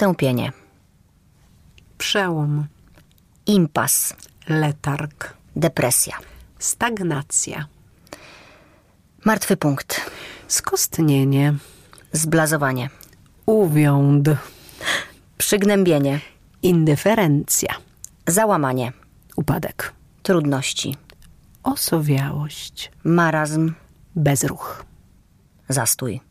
Potępienie. Przełom. Impas. Letarg. Depresja. Stagnacja. Martwy punkt. Skostnienie. Zblazowanie. Uwiąd. Przygnębienie. Indyferencja. Załamanie. Upadek. Trudności. Osowiałość. Marazm. Bezruch. Zastój.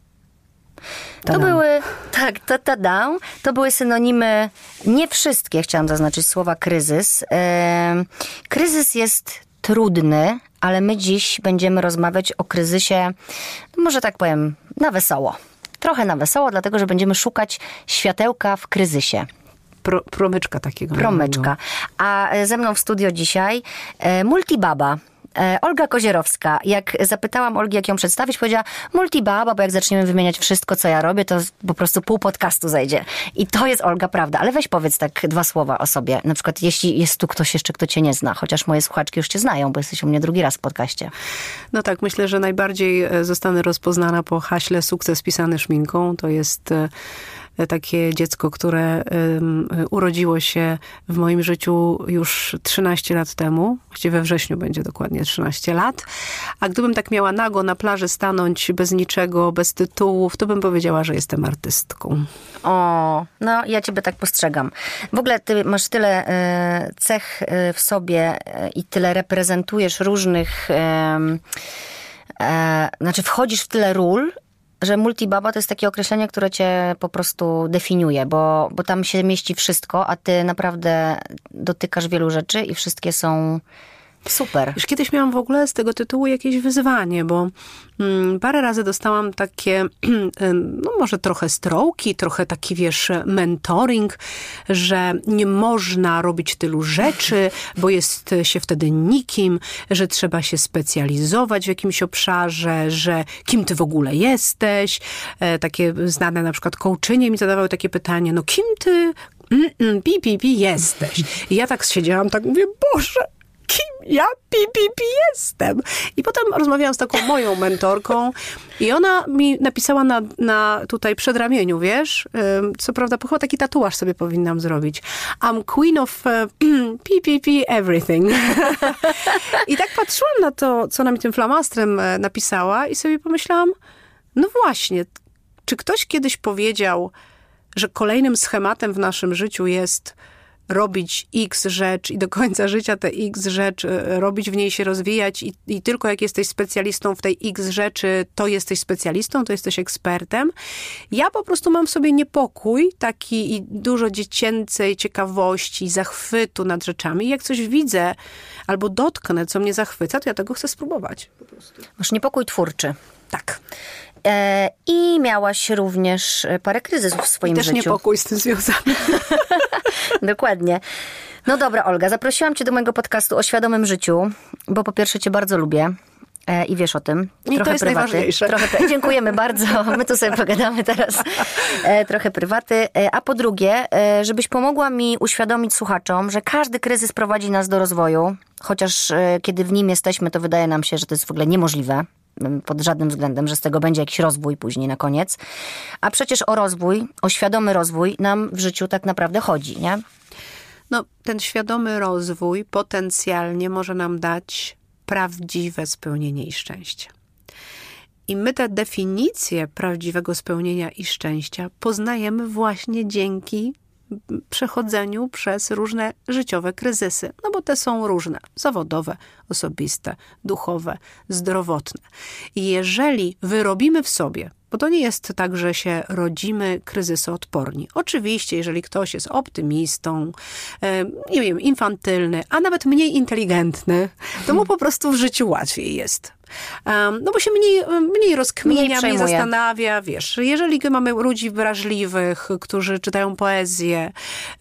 To były, tak, to, tada, to były synonimy, nie wszystkie, chciałam zaznaczyć słowa kryzys. Kryzys jest trudny, ale my dziś będziemy rozmawiać o kryzysie, no może tak powiem, na wesoło. Trochę na wesoło, dlatego że będziemy szukać światełka w kryzysie. Pro, promyczka takiego. Promyczka. A e, ze mną w studio dzisiaj e, multibaba. E, Olga Kozierowska. Jak zapytałam Olgi, jak ją przedstawić, powiedziała multibaba, bo jak zaczniemy wymieniać wszystko, co ja robię, to po prostu pół podcastu zejdzie. I to jest Olga prawda. Ale weź powiedz tak dwa słowa o sobie. Na przykład, jeśli jest tu ktoś jeszcze, kto cię nie zna, chociaż moje słuchaczki już cię znają, bo jesteś u mnie drugi raz w podcaście. No tak, myślę, że najbardziej e, zostanę rozpoznana po haśle sukces pisany szminką. To jest e, takie dziecko, które urodziło się w moim życiu już 13 lat temu. Właściwie we wrześniu będzie dokładnie 13 lat. A gdybym tak miała nago na plaży stanąć bez niczego, bez tytułów, to bym powiedziała, że jestem artystką. O, no ja ciebie tak postrzegam. W ogóle ty masz tyle e, cech e, w sobie e, i tyle reprezentujesz różnych, znaczy wchodzisz w tyle ról, że multibaba to jest takie określenie, które cię po prostu definiuje, bo, bo tam się mieści wszystko, a ty naprawdę dotykasz wielu rzeczy i wszystkie są super. Już kiedyś miałam w ogóle z tego tytułu jakieś wyzwanie, bo mm, parę razy dostałam takie, no może trochę strołki, trochę taki, wiesz, mentoring, że nie można robić tylu rzeczy, bo jest się wtedy nikim, że trzeba się specjalizować w jakimś obszarze, że kim ty w ogóle jesteś. E, takie znane na przykład coachynie mi zadawały takie pytanie, no kim ty mm, mm, pi, pi, pi jesteś? I ja tak siedziałam, tak mówię, Boże, kim ja PPP jestem. I potem rozmawiałam z taką moją mentorką i ona mi napisała na, na tutaj przedramieniu, wiesz, co prawda chyba taki tatuaż sobie powinnam zrobić. I'm queen of e, PPP everything. I tak patrzyłam na to, co ona mi tym flamastrem e, napisała i sobie pomyślałam, no właśnie, czy ktoś kiedyś powiedział, że kolejnym schematem w naszym życiu jest robić X rzecz i do końca życia tę X rzecz e, robić, w niej się rozwijać i, i tylko jak jesteś specjalistą w tej X rzeczy, to jesteś specjalistą, to jesteś ekspertem. Ja po prostu mam w sobie niepokój taki i dużo dziecięcej ciekawości, zachwytu nad rzeczami. Jak coś widzę albo dotknę, co mnie zachwyca, to ja tego chcę spróbować. Po prostu. Masz niepokój twórczy. Tak. E, I miałaś również e, parę kryzysów w swoim Też życiu. niepokój z tym związany. Dokładnie. No dobra, Olga, zaprosiłam cię do mojego podcastu o świadomym życiu, bo po pierwsze cię bardzo lubię. E, I wiesz o tym. I to jest najważniejsze. Trochę, dziękujemy bardzo. My tu sobie pogadamy teraz. Trochę prywaty. A po drugie, żebyś pomogła mi uświadomić słuchaczom, że każdy kryzys prowadzi nas do rozwoju. Chociaż kiedy w nim jesteśmy, to wydaje nam się, że to jest w ogóle niemożliwe pod żadnym względem, że z tego będzie jakiś rozwój później na koniec. A przecież o rozwój, o świadomy rozwój nam w życiu tak naprawdę chodzi, nie? No, ten świadomy rozwój potencjalnie może nam dać prawdziwe spełnienie i szczęście. I my te definicje prawdziwego spełnienia i szczęścia poznajemy właśnie dzięki przechodzeniu przez różne życiowe kryzysy. No bo te są różne: zawodowe, osobiste, duchowe, zdrowotne. Jeżeli wyrobimy w sobie bo to nie jest tak, że się rodzimy kryzysoodporni. Oczywiście, jeżeli ktoś jest optymistą, e, nie wiem, infantylny, a nawet mniej inteligentny, to mu po prostu w życiu łatwiej jest. Um, no bo się mniej, mniej rozkminia, Mniej mniej, zastanawia, wiesz. Jeżeli mamy ludzi wrażliwych, którzy czytają poezję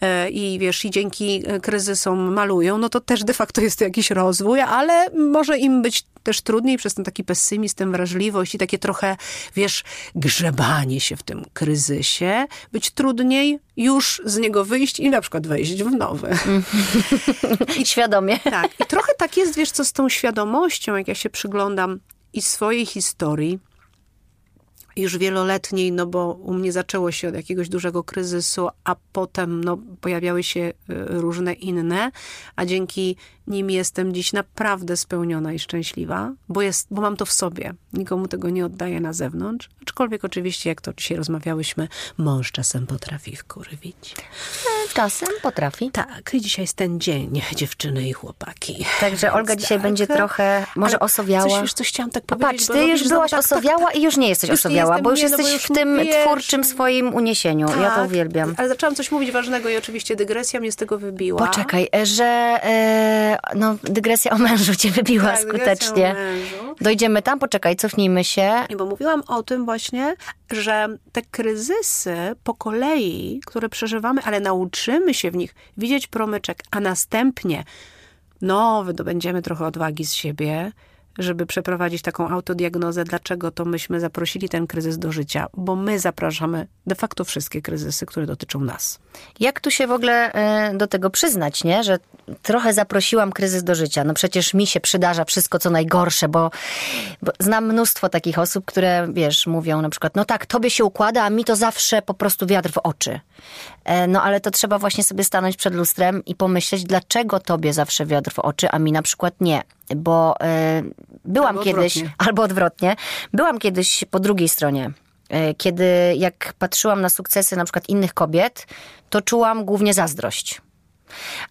e, i wiesz, i dzięki e, kryzysom malują, no to też de facto jest to jakiś rozwój, ale może im być też trudniej przez ten taki pesymizm, tę wrażliwość i takie trochę, wiesz, grzebanie się w tym kryzysie, być trudniej już z niego wyjść i na przykład wejść w nowy. I świadomie. Tak. I trochę tak jest, wiesz, co z tą świadomością, jak ja się przyglądam i swojej historii, już wieloletniej, no bo u mnie zaczęło się od jakiegoś dużego kryzysu, a potem no, pojawiały się y, różne inne, a dzięki nim jestem dziś naprawdę spełniona i szczęśliwa, bo, jest, bo mam to w sobie. Nikomu tego nie oddaję na zewnątrz. Aczkolwiek oczywiście, jak to dzisiaj rozmawiałyśmy, mąż czasem potrafi wkurwić. E, czasem potrafi. Tak, i dzisiaj jest ten dzień, dziewczyny i chłopaki. Także Olga dzisiaj tak. będzie trochę, może Ale osowiała. Coś, już coś chciałam tak powiedzieć. A patrz, ty już byłaś tak, osowiała tak, tak, i już nie jesteś już osowiała, bo już nie, jesteś no bo już w tym wiesz. twórczym swoim uniesieniu. Ja to tak, uwielbiam. Ale zaczęłam coś mówić ważnego i oczywiście dygresja mnie z tego wybiła. Poczekaj, że e, no, dygresja o mężu cię wybiła tak, skutecznie. Dojdziemy tam, poczekaj, cofnijmy się. Nie, bo mówiłam o tym właśnie, że te kryzysy po kolei, które przeżywamy, ale nauczymy się w nich widzieć promyczek, a następnie no, wydobędziemy trochę odwagi z siebie, żeby przeprowadzić taką autodiagnozę, dlaczego to myśmy zaprosili ten kryzys do życia, bo my zapraszamy de facto wszystkie kryzysy, które dotyczą nas. Jak tu się w ogóle e, do tego przyznać, nie? że trochę zaprosiłam kryzys do życia? No przecież mi się przydarza wszystko, co najgorsze, bo, bo znam mnóstwo takich osób, które, wiesz, mówią na przykład, no tak, tobie się układa, a mi to zawsze po prostu wiatr w oczy. E, no ale to trzeba właśnie sobie stanąć przed lustrem i pomyśleć, dlaczego tobie zawsze wiatr w oczy, a mi na przykład nie. Bo e, byłam albo kiedyś, odwrotnie. albo odwrotnie, byłam kiedyś po drugiej stronie. E, kiedy jak patrzyłam na sukcesy na przykład innych kobiet, to czułam głównie zazdrość.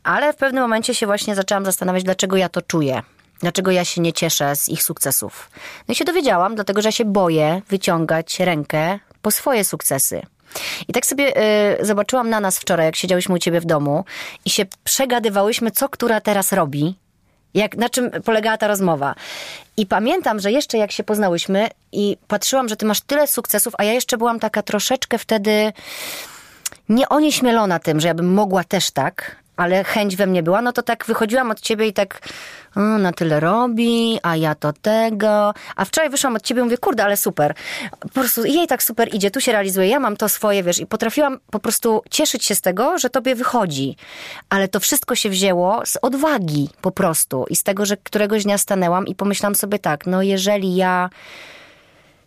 Ale w pewnym momencie się właśnie zaczęłam zastanawiać, dlaczego ja to czuję. Dlaczego ja się nie cieszę z ich sukcesów? No i się dowiedziałam, dlatego że ja się boję wyciągać rękę po swoje sukcesy. I tak sobie y, zobaczyłam na nas wczoraj, jak siedziałyśmy u ciebie w domu i się przegadywałyśmy, co która teraz robi, jak, na czym polegała ta rozmowa. I pamiętam, że jeszcze jak się poznałyśmy i patrzyłam, że ty masz tyle sukcesów, a ja jeszcze byłam taka troszeczkę wtedy nie onieśmielona tym, że ja bym mogła też tak, ale chęć we mnie była, no to tak wychodziłam od ciebie i tak na tyle robi, a ja to tego. A wczoraj wyszłam od ciebie i mówię, kurde, ale super. Po prostu jej tak super idzie, tu się realizuje, ja mam to swoje, wiesz, i potrafiłam po prostu cieszyć się z tego, że tobie wychodzi. Ale to wszystko się wzięło z odwagi po prostu i z tego, że któregoś dnia stanęłam i pomyślałam sobie tak, no jeżeli ja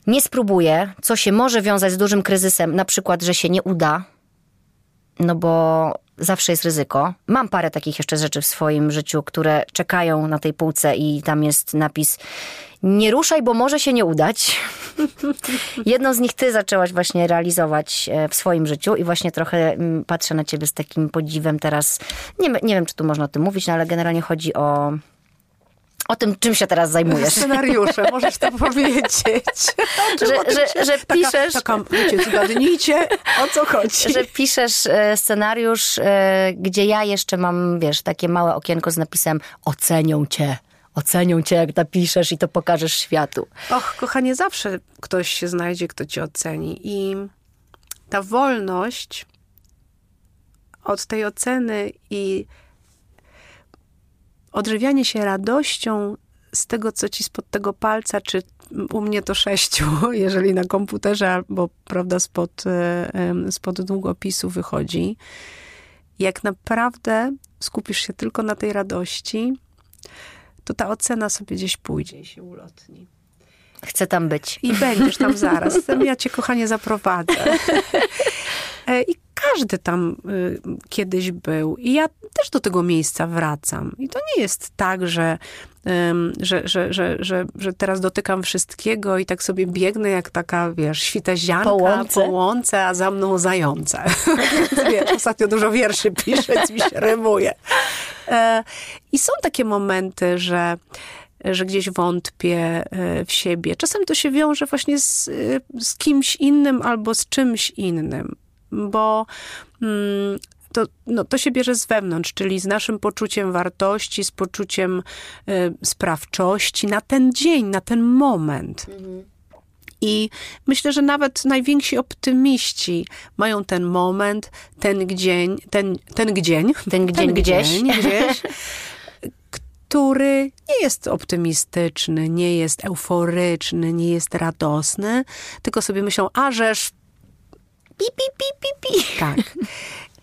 nie spróbuję, co się może wiązać z dużym kryzysem, na przykład, że się nie uda, no bo zawsze jest ryzyko. Mam parę takich jeszcze rzeczy w swoim życiu, które czekają na tej półce i tam jest napis nie ruszaj, bo może się nie udać. Jedną z nich ty zaczęłaś właśnie realizować e, w swoim życiu i właśnie trochę mm, patrzę na ciebie z takim podziwem teraz. Nie, nie wiem, czy tu można o tym mówić, no ale generalnie chodzi o o tym, czym się teraz zajmujesz. Scenariusze, możesz to powiedzieć. że, że, że piszesz... Taka, taka, wiecie, zgadnijcie, o co chodzi. Że piszesz e, scenariusz, e, gdzie ja jeszcze mam, wiesz, takie małe okienko z napisem ocenią cię. Ocenią cię, jak napiszesz i to pokażesz światu. Och, kochanie, zawsze ktoś się znajdzie, kto cię oceni. I ta wolność od tej oceny i odżywianie się radością z tego, co ci spod tego palca, czy u mnie to sześciu, jeżeli na komputerze, albo prawda, spod, e, spod długopisu wychodzi. Jak naprawdę skupisz się tylko na tej radości, to ta ocena sobie gdzieś pójdzie i się ulotni. Chcę tam być. I będziesz tam zaraz. Ja cię, kochanie, zaprowadzę. E, I każdy tam y, kiedyś był. I ja też do tego miejsca wracam. I to nie jest tak, że, że, że, że, że, że teraz dotykam wszystkiego i tak sobie biegnę jak taka, wiesz, świtezianka po łące, po łące a za mną zające. wiesz, ostatnio dużo wierszy piszę, więc mi się rymuje. E, I są takie momenty, że że gdzieś wątpię e, w siebie. Czasem to się wiąże właśnie z, z kimś innym albo z czymś innym bo mm, to, no, to się bierze z wewnątrz, czyli z naszym poczuciem wartości, z poczuciem y, sprawczości na ten dzień, na ten moment. Mhm. I myślę, że nawet najwięksi optymiści mają ten moment, ten dzień, ten, ten dzień, ten dzień gdzieś, gdzieś który nie jest optymistyczny, nie jest euforyczny, nie jest radosny, tylko sobie myślą, a żeż pi, pi, pi, pi, pi. Tak.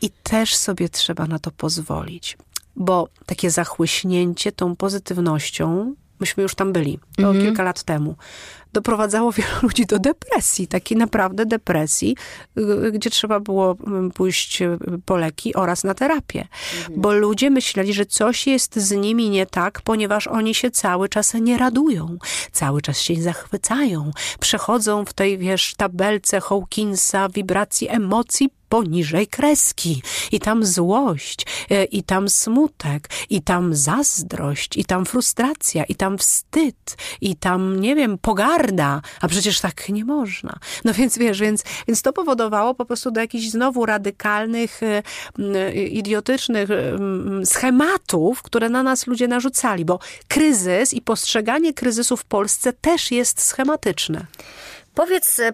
I też sobie trzeba na to pozwolić, bo takie zachłyśnięcie tą pozytywnością myśmy już tam byli, to Mhm. kilka lat temu, doprowadzało wielu ludzi do depresji, takiej naprawdę depresji, y, gdzie trzeba było mm, pójść y, po leki oraz na terapię. Bo ludzie myśleli, że coś jest z nimi nie tak, ponieważ oni się cały czas nie radują, cały czas się zachwycają, przechodzą w tej, wiesz, tabelce Hawkinsa wibracji emocji poniżej kreski. I tam złość, e, i tam smutek, i tam zazdrość, i tam frustracja, i tam wstyd, i tam, nie wiem, pogarda. A przecież tak nie można. No więc wiesz, więc, więc to powodowało po prostu do jakichś znowu radykalnych, e, m, idiotycznych schematów, które na nas ludzie narzucali, bo kryzys i postrzeganie kryzysu w Polsce też jest schematyczne. Powiedz, y, y,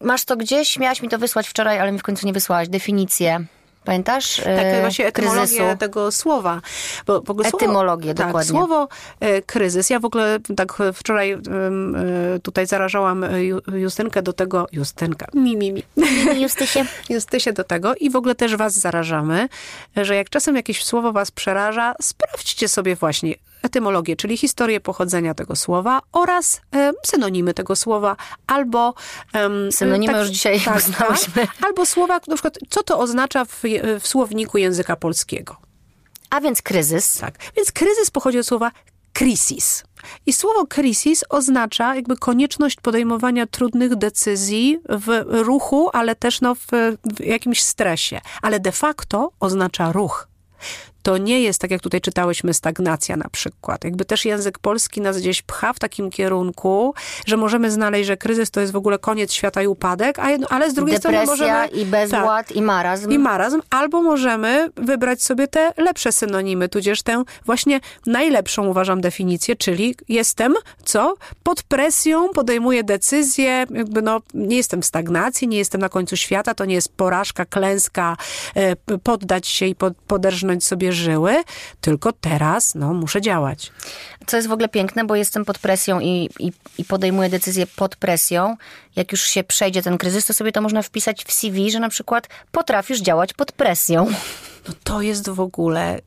masz to gdzieś? Miałaś mi to wysłać wczoraj, ale mi w końcu nie wysłałaś. Definicję. Pamiętasz? Tak, Y, właśnie etymologię kryzysu. tego słowa. Bo, bo słowo- Etymologię, tak, dokładnie. Słowo e, kryzys. Ja w ogóle tak wczoraj e, tutaj zarażałam e, Ju- Justynkę do tego, Justynka, mi, mi, mi. Justysie. Justysie do tego i w ogóle też was zarażamy, że jak czasem jakieś słowo was przeraża, sprawdźcie sobie właśnie etymologię, czyli historię pochodzenia tego słowa oraz em, synonimy tego słowa, albo... em, Synonimy już dzisiaj poznałyśmy. albo słowa, na przykład, co to oznacza w, w słowniku języka polskiego. A więc kryzys. Tak. Więc kryzys pochodzi od słowa crisis. I słowo crisis oznacza jakby konieczność podejmowania trudnych decyzji w ruchu, ale też no w, w jakimś stresie. Ale de facto oznacza ruch. To nie jest, tak jak tutaj czytałyśmy, stagnacja na przykład. Jakby też język polski nas gdzieś pcha w takim kierunku, że możemy znaleźć, że kryzys to jest w ogóle koniec świata i upadek, a ale z drugiej strony Depresja możemy... i bezład Tak i marazm. i marazm, albo możemy wybrać sobie te lepsze synonimy, tudzież tę właśnie najlepszą uważam definicję, czyli jestem, co? Pod presją podejmuję decyzje, jakby no, nie jestem w stagnacji, nie jestem na końcu świata, to nie jest porażka, klęska, e, poddać się i pod, poderżnąć sobie żyły, tylko teraz, no, muszę działać. Co jest w ogóle piękne, bo jestem pod presją i, i, i podejmuję decyzje pod presją. Jak już się przejdzie ten kryzys, to sobie to można wpisać w CV, że na przykład potrafisz działać pod presją. No to jest w ogóle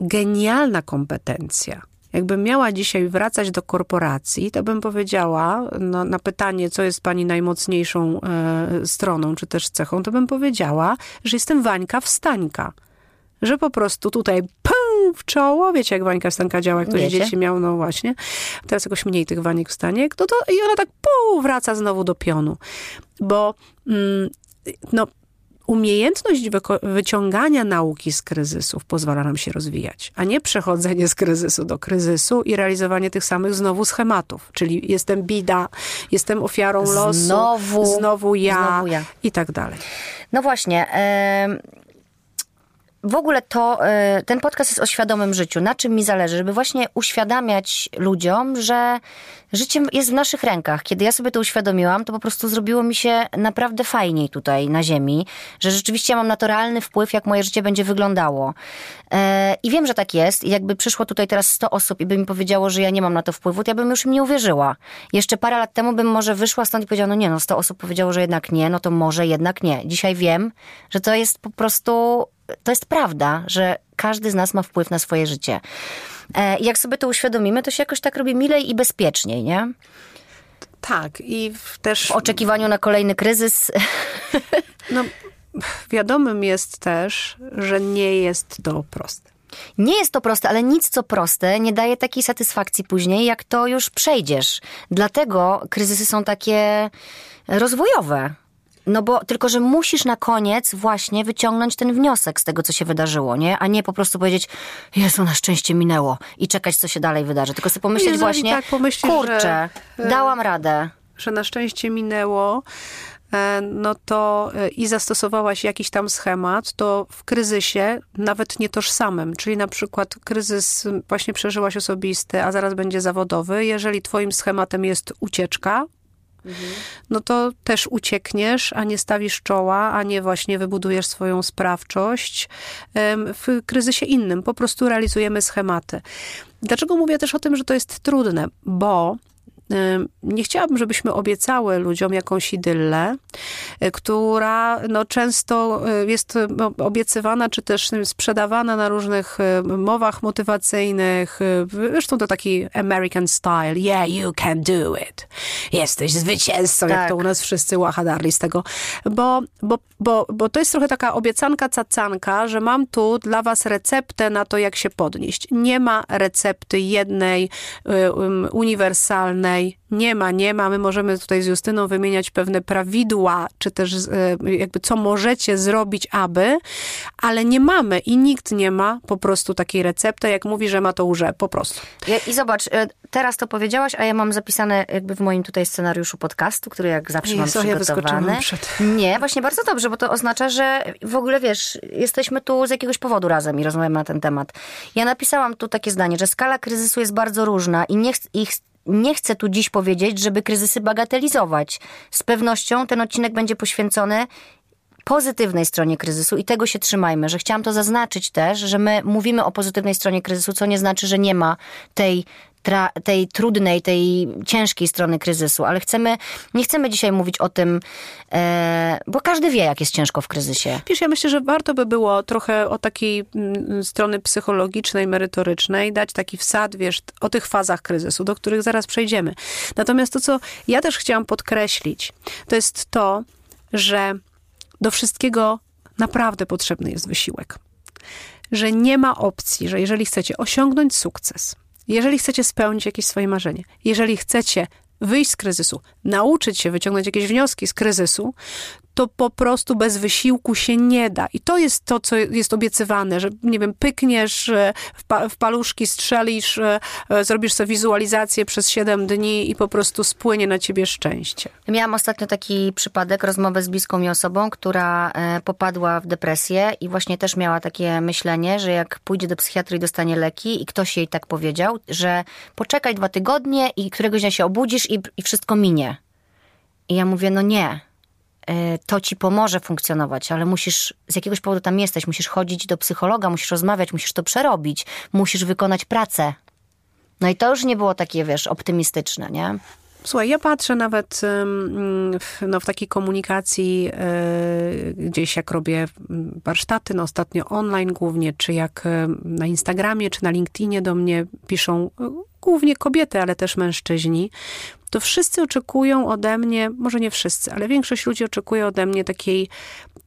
genialna kompetencja. Jakbym miała dzisiaj wracać do korporacji, to bym powiedziała no, na pytanie, co jest pani najmocniejszą e, stroną, czy też cechą, to bym powiedziała, że jestem Wańka Wstańka. Że po prostu tutaj pum, w czoło, wiecie jak Wańka Wstańka działa, jak ktoś dzieci miał, no właśnie. Teraz jakoś mniej tych Waniek Wstaniek, no to i ona tak pół wraca znowu do pionu. Bo mm, no, umiejętność wyciągania nauki z kryzysów pozwala nam się rozwijać, a nie przechodzenie z kryzysu do kryzysu i realizowanie tych samych znowu schematów. Czyli jestem bida, jestem ofiarą losu, Znowu, znowu ja, znowu ja. i tak dalej. No właśnie. em, w ogóle to, e, ten podcast jest o świadomym życiu. Na czym mi zależy? Żeby właśnie uświadamiać ludziom, że życie jest w naszych rękach. Kiedy ja sobie to uświadomiłam, to po prostu zrobiło mi się naprawdę fajniej tutaj na ziemi, że rzeczywiście mam naturalny wpływ, jak moje życie będzie wyglądało. E, I wiem, że tak jest. I jakby przyszło tutaj teraz 100 osób i by mi powiedziało, że ja nie mam na to wpływu, to ja bym już im nie uwierzyła. Jeszcze parę lat temu bym może wyszła stąd i powiedziała, no nie, no 100 osób powiedziało, że jednak nie, no to może jednak nie. Dzisiaj wiem, że to jest po prostu, to jest prawda, że każdy z nas ma wpływ na swoje życie. E, jak sobie to uświadomimy, to się jakoś tak robi milej i bezpieczniej, nie? Tak, i w- też W oczekiwaniu na kolejny kryzys. no, wiadomym jest też, że nie jest to proste. Nie jest to proste, ale nic co proste nie daje takiej satysfakcji później, jak to już przejdziesz. Dlatego kryzysy są takie rozwojowe. No bo tylko, że musisz na koniec właśnie wyciągnąć ten wniosek z tego, co się wydarzyło, nie? A nie po prostu powiedzieć, Jezu, na szczęście minęło i czekać, co się dalej wydarzy. Tylko sobie pomyśleć Jeżeli właśnie, tak pomyślisz, kurczę, że- dałam radę. że na szczęście minęło, e, no to e, i zastosowałaś jakiś tam schemat, to w kryzysie, nawet nietożsamym, czyli na przykład kryzys właśnie przeżyłaś osobisty, a zaraz będzie zawodowy, jeżeli twoim schematem jest ucieczka, no to też uciekniesz, a nie stawisz czoła, a nie właśnie wybudujesz swoją sprawczość w kryzysie innym. Po prostu realizujemy schematy. Dlaczego mówię też o tym, że to jest trudne? Bo nie chciałabym, żebyśmy obiecały ludziom jakąś idyllę, która no, często jest obiecywana, czy też sprzedawana na różnych mowach motywacyjnych. Zresztą to taki American style. Yeah, you can do it. Jesteś zwycięzcą, tak. jak to u nas wszyscy łachadarli z tego. Bo, bo, bo, bo to jest trochę taka obiecanka cacanka, że mam tu dla was receptę na to, jak się podnieść. Nie ma recepty jednej, um, uniwersalnej. Nie ma, nie ma. My możemy tutaj z Justyną wymieniać pewne prawidła, czy też e, jakby co możecie zrobić, aby, ale nie mamy i nikt nie ma po prostu takiej recepty, jak mówi, że ma to łże, po prostu. I zobacz, e, teraz to powiedziałaś, a ja mam zapisane jakby w moim tutaj scenariuszu podcastu, który jak zawsze Jezu, mam przygotowany. Ja przed... Nie, właśnie bardzo dobrze, bo to oznacza, że w ogóle wiesz, jesteśmy tu z jakiegoś powodu razem i rozmawiamy na ten temat. Ja napisałam tu takie zdanie, że skala kryzysu jest bardzo różna i nie, ich nie chcę tu dziś powiedzieć, żeby kryzysy bagatelizować. Z pewnością ten odcinek będzie poświęcony pozytywnej stronie kryzysu i tego się trzymajmy, że chciałam to zaznaczyć też, że my mówimy o pozytywnej stronie kryzysu, co nie znaczy, że nie ma tej tej trudnej, tej ciężkiej strony kryzysu, ale chcemy, nie chcemy dzisiaj mówić o tym, e, bo każdy wie, jak jest ciężko w kryzysie. Wiesz, ja myślę, że warto by było trochę o takiej mm, strony psychologicznej, merytorycznej dać taki wsad, wiesz, o tych fazach kryzysu, do których zaraz przejdziemy. Natomiast to, co ja też chciałam podkreślić, to jest to, że do wszystkiego naprawdę potrzebny jest wysiłek. Że nie ma opcji, że jeżeli chcecie osiągnąć sukces, jeżeli chcecie spełnić jakieś swoje marzenie, jeżeli chcecie wyjść z kryzysu, nauczyć się wyciągnąć jakieś wnioski z kryzysu, to po prostu bez wysiłku się nie da. I to jest to, co jest obiecywane, że nie wiem, pykniesz e, w, pa w paluszki, strzelisz, e, e, zrobisz sobie wizualizację przez 7 dni i po prostu spłynie na ciebie szczęście. Miałam ostatnio taki przypadek, rozmowę z bliską mi osobą, która popadła w depresję i właśnie też miała takie myślenie, że jak pójdzie do psychiatry i dostanie leki i ktoś jej tak powiedział, że poczekaj dwa tygodnie i któregoś dnia się obudzisz i, i wszystko minie. I ja mówię, no nie, to ci pomoże funkcjonować, ale musisz, z jakiegoś powodu tam jesteś, musisz chodzić do psychologa, musisz rozmawiać, musisz to przerobić, musisz wykonać pracę. No i to już nie było takie, wiesz, optymistyczne, nie? Słuchaj, ja patrzę nawet no, w takiej komunikacji e, gdzieś jak robię warsztaty, no ostatnio online głównie, czy jak na Instagramie, czy na LinkedInie do mnie piszą głównie kobiety, ale też mężczyźni, to wszyscy oczekują ode mnie, może nie wszyscy, ale większość ludzi oczekuje ode mnie takiej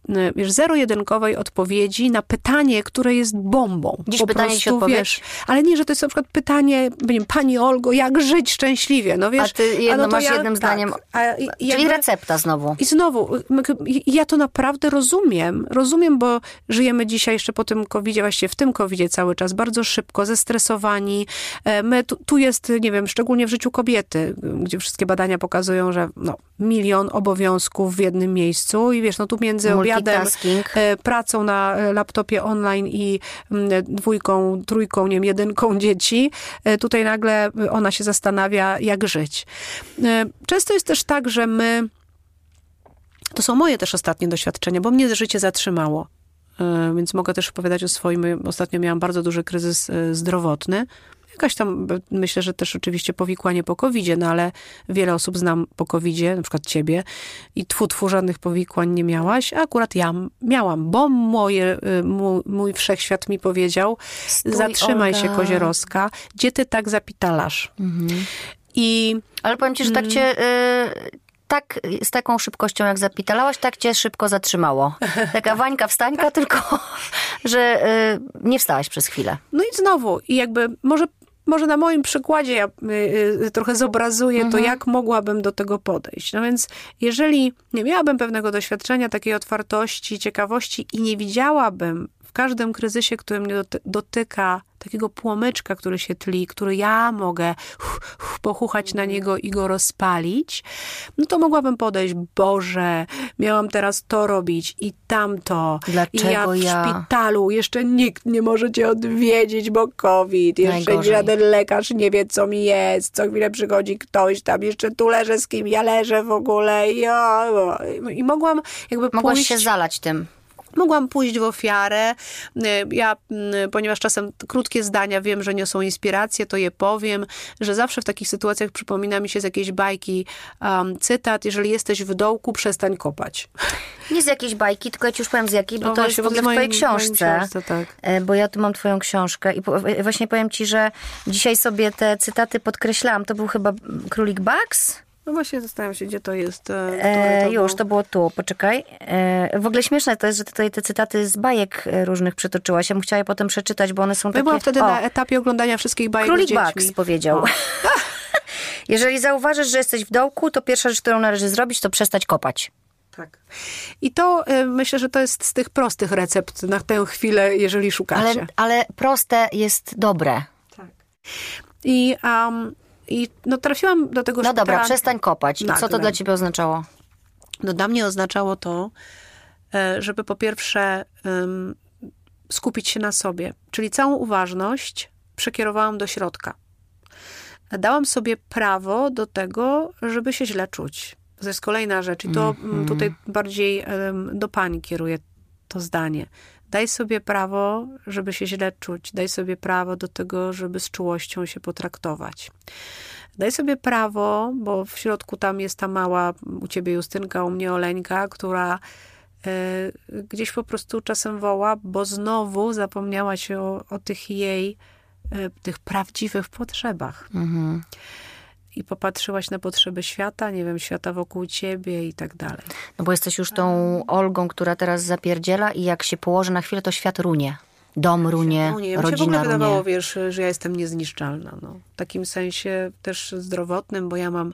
Y, wiesz, zero-jedynkowej odpowiedzi na pytanie, które jest bombą. Dziś po pytanie prostu, się wiesz, ale nie, że to jest na przykład pytanie, wiem, pani Olgo, jak żyć szczęśliwie, no wiesz. A ty jedno no masz ja, jednym tak, zdaniem, a, czyli jakby, recepta znowu. I znowu, ja to naprawdę rozumiem, rozumiem, bo żyjemy dzisiaj jeszcze po tym covid właściwie w tym covid cały czas, bardzo szybko, zestresowani. E, my, tu, tu jest, nie wiem, szczególnie w życiu kobiety, gdzie wszystkie badania pokazują, że no, milion obowiązków w jednym miejscu i wiesz, no tu między obiadem, e, pracą na e, laptopie online i mm, dwójką, trójką, nie wiem, jedynką dzieci, e, tutaj nagle ona się zastanawia, jak żyć. Często jest też tak, że my to są moje też ostatnie doświadczenia, bo mnie życie zatrzymało. Więc mogę też opowiadać o swoim. Ostatnio miałam bardzo duży kryzys zdrowotny. Jakaś tam, myślę, że też oczywiście powikłanie po covid no ale wiele osób znam po covid na przykład ciebie i twu, twu żadnych powikłań nie miałaś, a akurat ja miałam, bo moje, y, mój, mój wszechświat mi powiedział, Stój, zatrzymaj Olga. się kozierowska, gdzie ty tak zapitalasz. Mhm. I... Ale powiem ci, że tak mm. cię... Y tak, z taką szybkością jak zapitalałaś, tak cię szybko zatrzymało. Taka wańka wstańka, tylko że y, nie wstałaś przez chwilę. No i znowu, i jakby może może na moim przykładzie ja y, y, trochę zobrazuję mhm. to, jak mogłabym do tego podejść. No więc, jeżeli nie miałabym pewnego doświadczenia, takiej otwartości, ciekawości i nie widziałabym każdym kryzysie, który mnie dotyka, takiego płomyczka, który się tli, który ja mogę pochuchać na niego i go rozpalić, no to mogłabym podejść, Boże, miałam teraz to robić i tamto. Dlaczego I ja w ja? szpitalu, jeszcze nikt nie może cię odwiedzić, bo COVID, jeszcze Najgorzej. żaden lekarz nie wie, co mi jest, co chwilę przychodzi ktoś tam, jeszcze tu leżę z kim ja leżę w ogóle. Ja, I mogłam jakby Mogłaś pójść... się zalać tym Mogłam pójść w ofiarę. Y, Ja, mm, ponieważ czasem krótkie zdania wiem, że niosą inspirację, to je powiem, że zawsze w takich sytuacjach przypomina mi się z jakiejś bajki um, cytat, jeżeli jesteś w dołku, przestań kopać. Nie z jakiejś bajki, tylko ja ci już powiem z jakiej, bo No to właśnie, jest w ogóle w twojej moim- moim książce. książce, tak. E, Bo ja tu mam twoją książkę i e, właśnie powiem ci, że dzisiaj sobie te cytaty podkreślałam. To był chyba Królik Bugs? No właśnie zastanawiam się, gdzie to jest. e, E, to już, to było tu, poczekaj. E, w ogóle śmieszne to jest, że tutaj te cytaty z bajek e, różnych przytoczyłaś. Ja bym chciała je potem przeczytać, bo one są Ja takie... byłam wtedy O, na etapie oglądania wszystkich bajek Królik. Bugs powiedział. Jeżeli zauważysz, że jesteś w dołku, to pierwsza rzecz, którą należy zrobić, to przestać kopać. Tak. I to y, myślę, że to jest z tych prostych recept na tę chwilę, jeżeli szukacie. Ale, ale proste jest dobre. Tak. I, um, I no, trafiłam do tego No dobra, przestań kopać. I co to dla ciebie oznaczało? No dla mnie oznaczało to, e, żeby po pierwsze em, skupić się na sobie, czyli całą uważność przekierowałam do środka. Dałam sobie prawo do tego, żeby się źle czuć. To jest kolejna rzecz i to mm, tutaj bardziej em, do pani kieruję to zdanie. Daj sobie prawo, żeby się źle czuć. Daj sobie prawo do tego, żeby z czułością się potraktować. Daj sobie prawo, bo w środku tam jest ta mała, u ciebie Justynka, u mnie Oleńka, która e, gdzieś po prostu czasem woła, bo znowu zapomniała się o, o tych jej, e, tych prawdziwych potrzebach. Mhm. I popatrzyłaś na potrzeby świata, nie wiem, świata wokół ciebie i tak dalej. No bo jesteś już tą Olgą, która teraz zapierdziela i jak się położy na chwilę, to świat runie. Dom runie, No nie, mi się w ogóle rodzina wydawało, runie. wiesz, że ja jestem niezniszczalna. No. W takim sensie też zdrowotnym, bo ja mam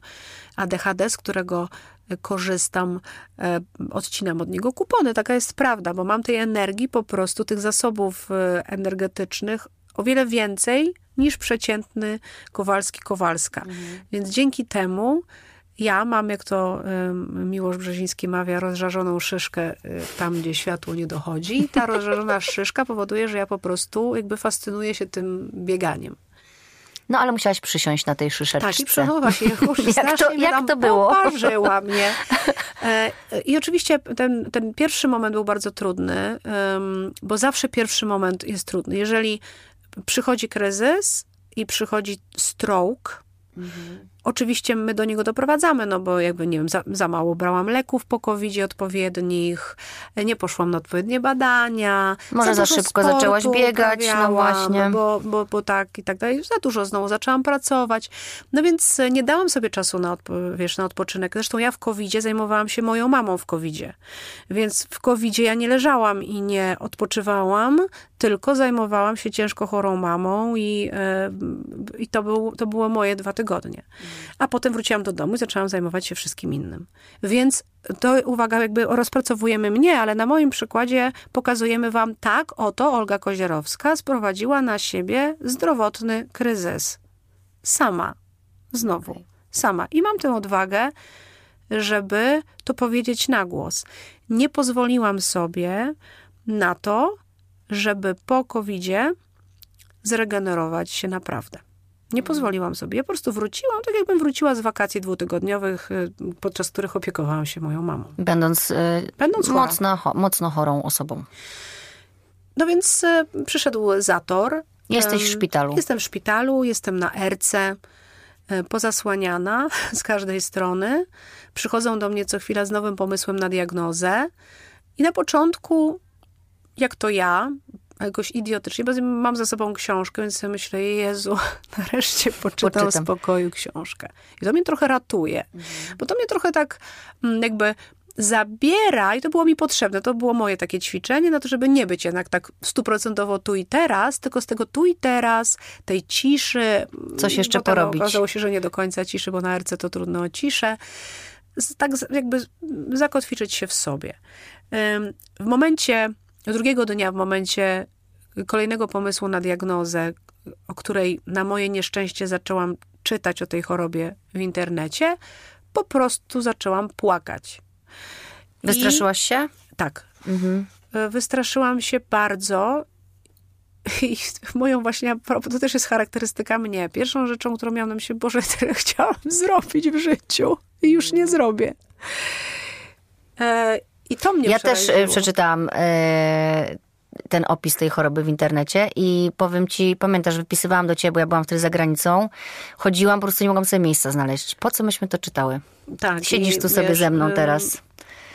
ADHD, z którego e, korzystam, e, odcinam od niego kupony. Taka jest prawda, bo mam tej energii po prostu, tych zasobów e, energetycznych o wiele więcej niż przeciętny Kowalski-Kowalska. Więc dzięki temu ja mam, jak to Miłosz Brzeziński mawia, rozżarzoną szyszkę y, tam, gdzie światło nie dochodzi. I ta rozżarzona szyszka powoduje, że ja po prostu jakby fascynuję się tym bieganiem. No ale musiałaś przysiąść na tej szyszeczce. Tak, i się. Jak to- jak to było? Poparzyła mnie. E, I oczywiście ten, ten pierwszy moment był bardzo trudny, bo zawsze pierwszy moment jest trudny. Jeżeli przychodzi kryzys i przychodzi stroke, Oczywiście my do niego doprowadzamy, no bo jakby, nie wiem, za, za mało brałam leków po covid odpowiednich, nie poszłam na odpowiednie badania. Może za dużo szybko zaczęłaś biegać, no właśnie. Bo, bo, bo tak i tak dalej. Za dużo znowu zaczęłam pracować. No więc e, nie dałam sobie czasu na, odpo- wiesz, na odpoczynek. Zresztą ja w covid zajmowałam się moją mamą w covid Więc w covid ja nie leżałam i nie odpoczywałam, tylko zajmowałam się ciężko chorą mamą i, e, i to, był, to było moje dwa tygodnie. A potem wróciłam do domu i zaczęłam zajmować się wszystkim innym. Więc to, uwaga, jakby rozpracowujemy mnie, ale na moim przykładzie pokazujemy wam, tak oto Olga Kozierowska sprowadziła na siebie zdrowotny kryzys. Sama. Znowu. Sama. I mam tę odwagę, żeby to powiedzieć na głos. Nie pozwoliłam sobie na to, żeby po covid zregenerować się naprawdę. Nie pozwoliłam sobie. Ja po prostu wróciłam, tak jakbym wróciła z wakacji dwutygodniowych, y, podczas których opiekowałam się moją mamą. Będąc, y, Będąc chora. mocno, cho- mocno chorą osobą. No więc y, przyszedł zator. Jesteś w szpitalu. Jestem w szpitalu, jestem na erce, pozasłaniana z każdej strony. Przychodzą do mnie co chwila z nowym pomysłem na diagnozę. I na początku, jak to ja, jakoś idiotycznie, bo mam za sobą książkę, więc sobie myślę, Jezu, nareszcie poczytam, Poczytam. w spokoju książkę. I to mnie trochę ratuje, bo to mnie trochę tak mm, jakby zabiera, i to było mi potrzebne, to było moje takie ćwiczenie, na to, żeby nie być jednak tak stuprocentowo tu i teraz, tylko z tego tu i teraz, tej ciszy. Coś jeszcze Potem porobić. Okazało się, że nie do końca ciszy, bo na RC to trudno o ciszę. Tak jakby zakotwiczyć się w sobie. W momencie, drugiego dnia, w momencie kolejnego pomysłu na diagnozę, o której na moje nieszczęście zaczęłam czytać o tej chorobie w internecie, po prostu zaczęłam płakać. I- Wystraszyłaś się? tak. Mhm. E, Wystraszyłam się bardzo. I moją właśnie, to też jest charakterystyka mnie. Pierwszą rzeczą, którą miałam na myśli, Boże, tyle chciałam zrobić w życiu i już nie zrobię. I to mnie Ja też e, przeczytałam e, ten opis tej choroby w internecie i powiem ci, pamiętasz, wypisywałam do ciebie, bo ja byłam wtedy za granicą, chodziłam, po prostu nie mogłam sobie miejsca znaleźć. Po co myśmy to czytały? Tak, Siedzisz tu sobie wiesz, ze mną ym, teraz.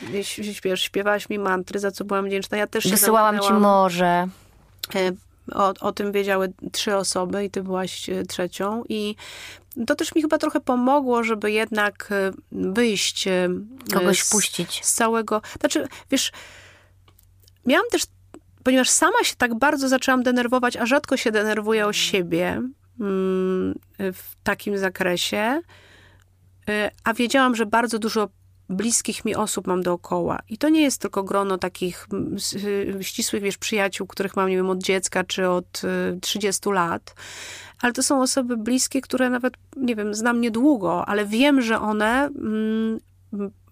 Wiesz, śpiewałaś mi mantry, za co byłam wdzięczna. Ja też się Wysyłałam ci morze. E, O, o tym wiedziały trzy osoby i ty byłaś trzecią. I to też mi chyba trochę pomogło, żeby jednak e, wyjść e, Kogoś z, wpuścić. z całego. Znaczy, wiesz, miałam też, ponieważ sama się tak bardzo zaczęłam denerwować, a rzadko się denerwuję o siebie mm, w takim zakresie, e, a wiedziałam, że bardzo dużo bliskich mi osób mam dookoła. I to nie jest tylko grono takich mm, y, ścisłych, wiesz, przyjaciół, których mam, nie wiem, od dziecka czy od y, 30 lat, ale to są osoby bliskie, które nawet, nie wiem, znam niedługo, ale wiem, że one mm,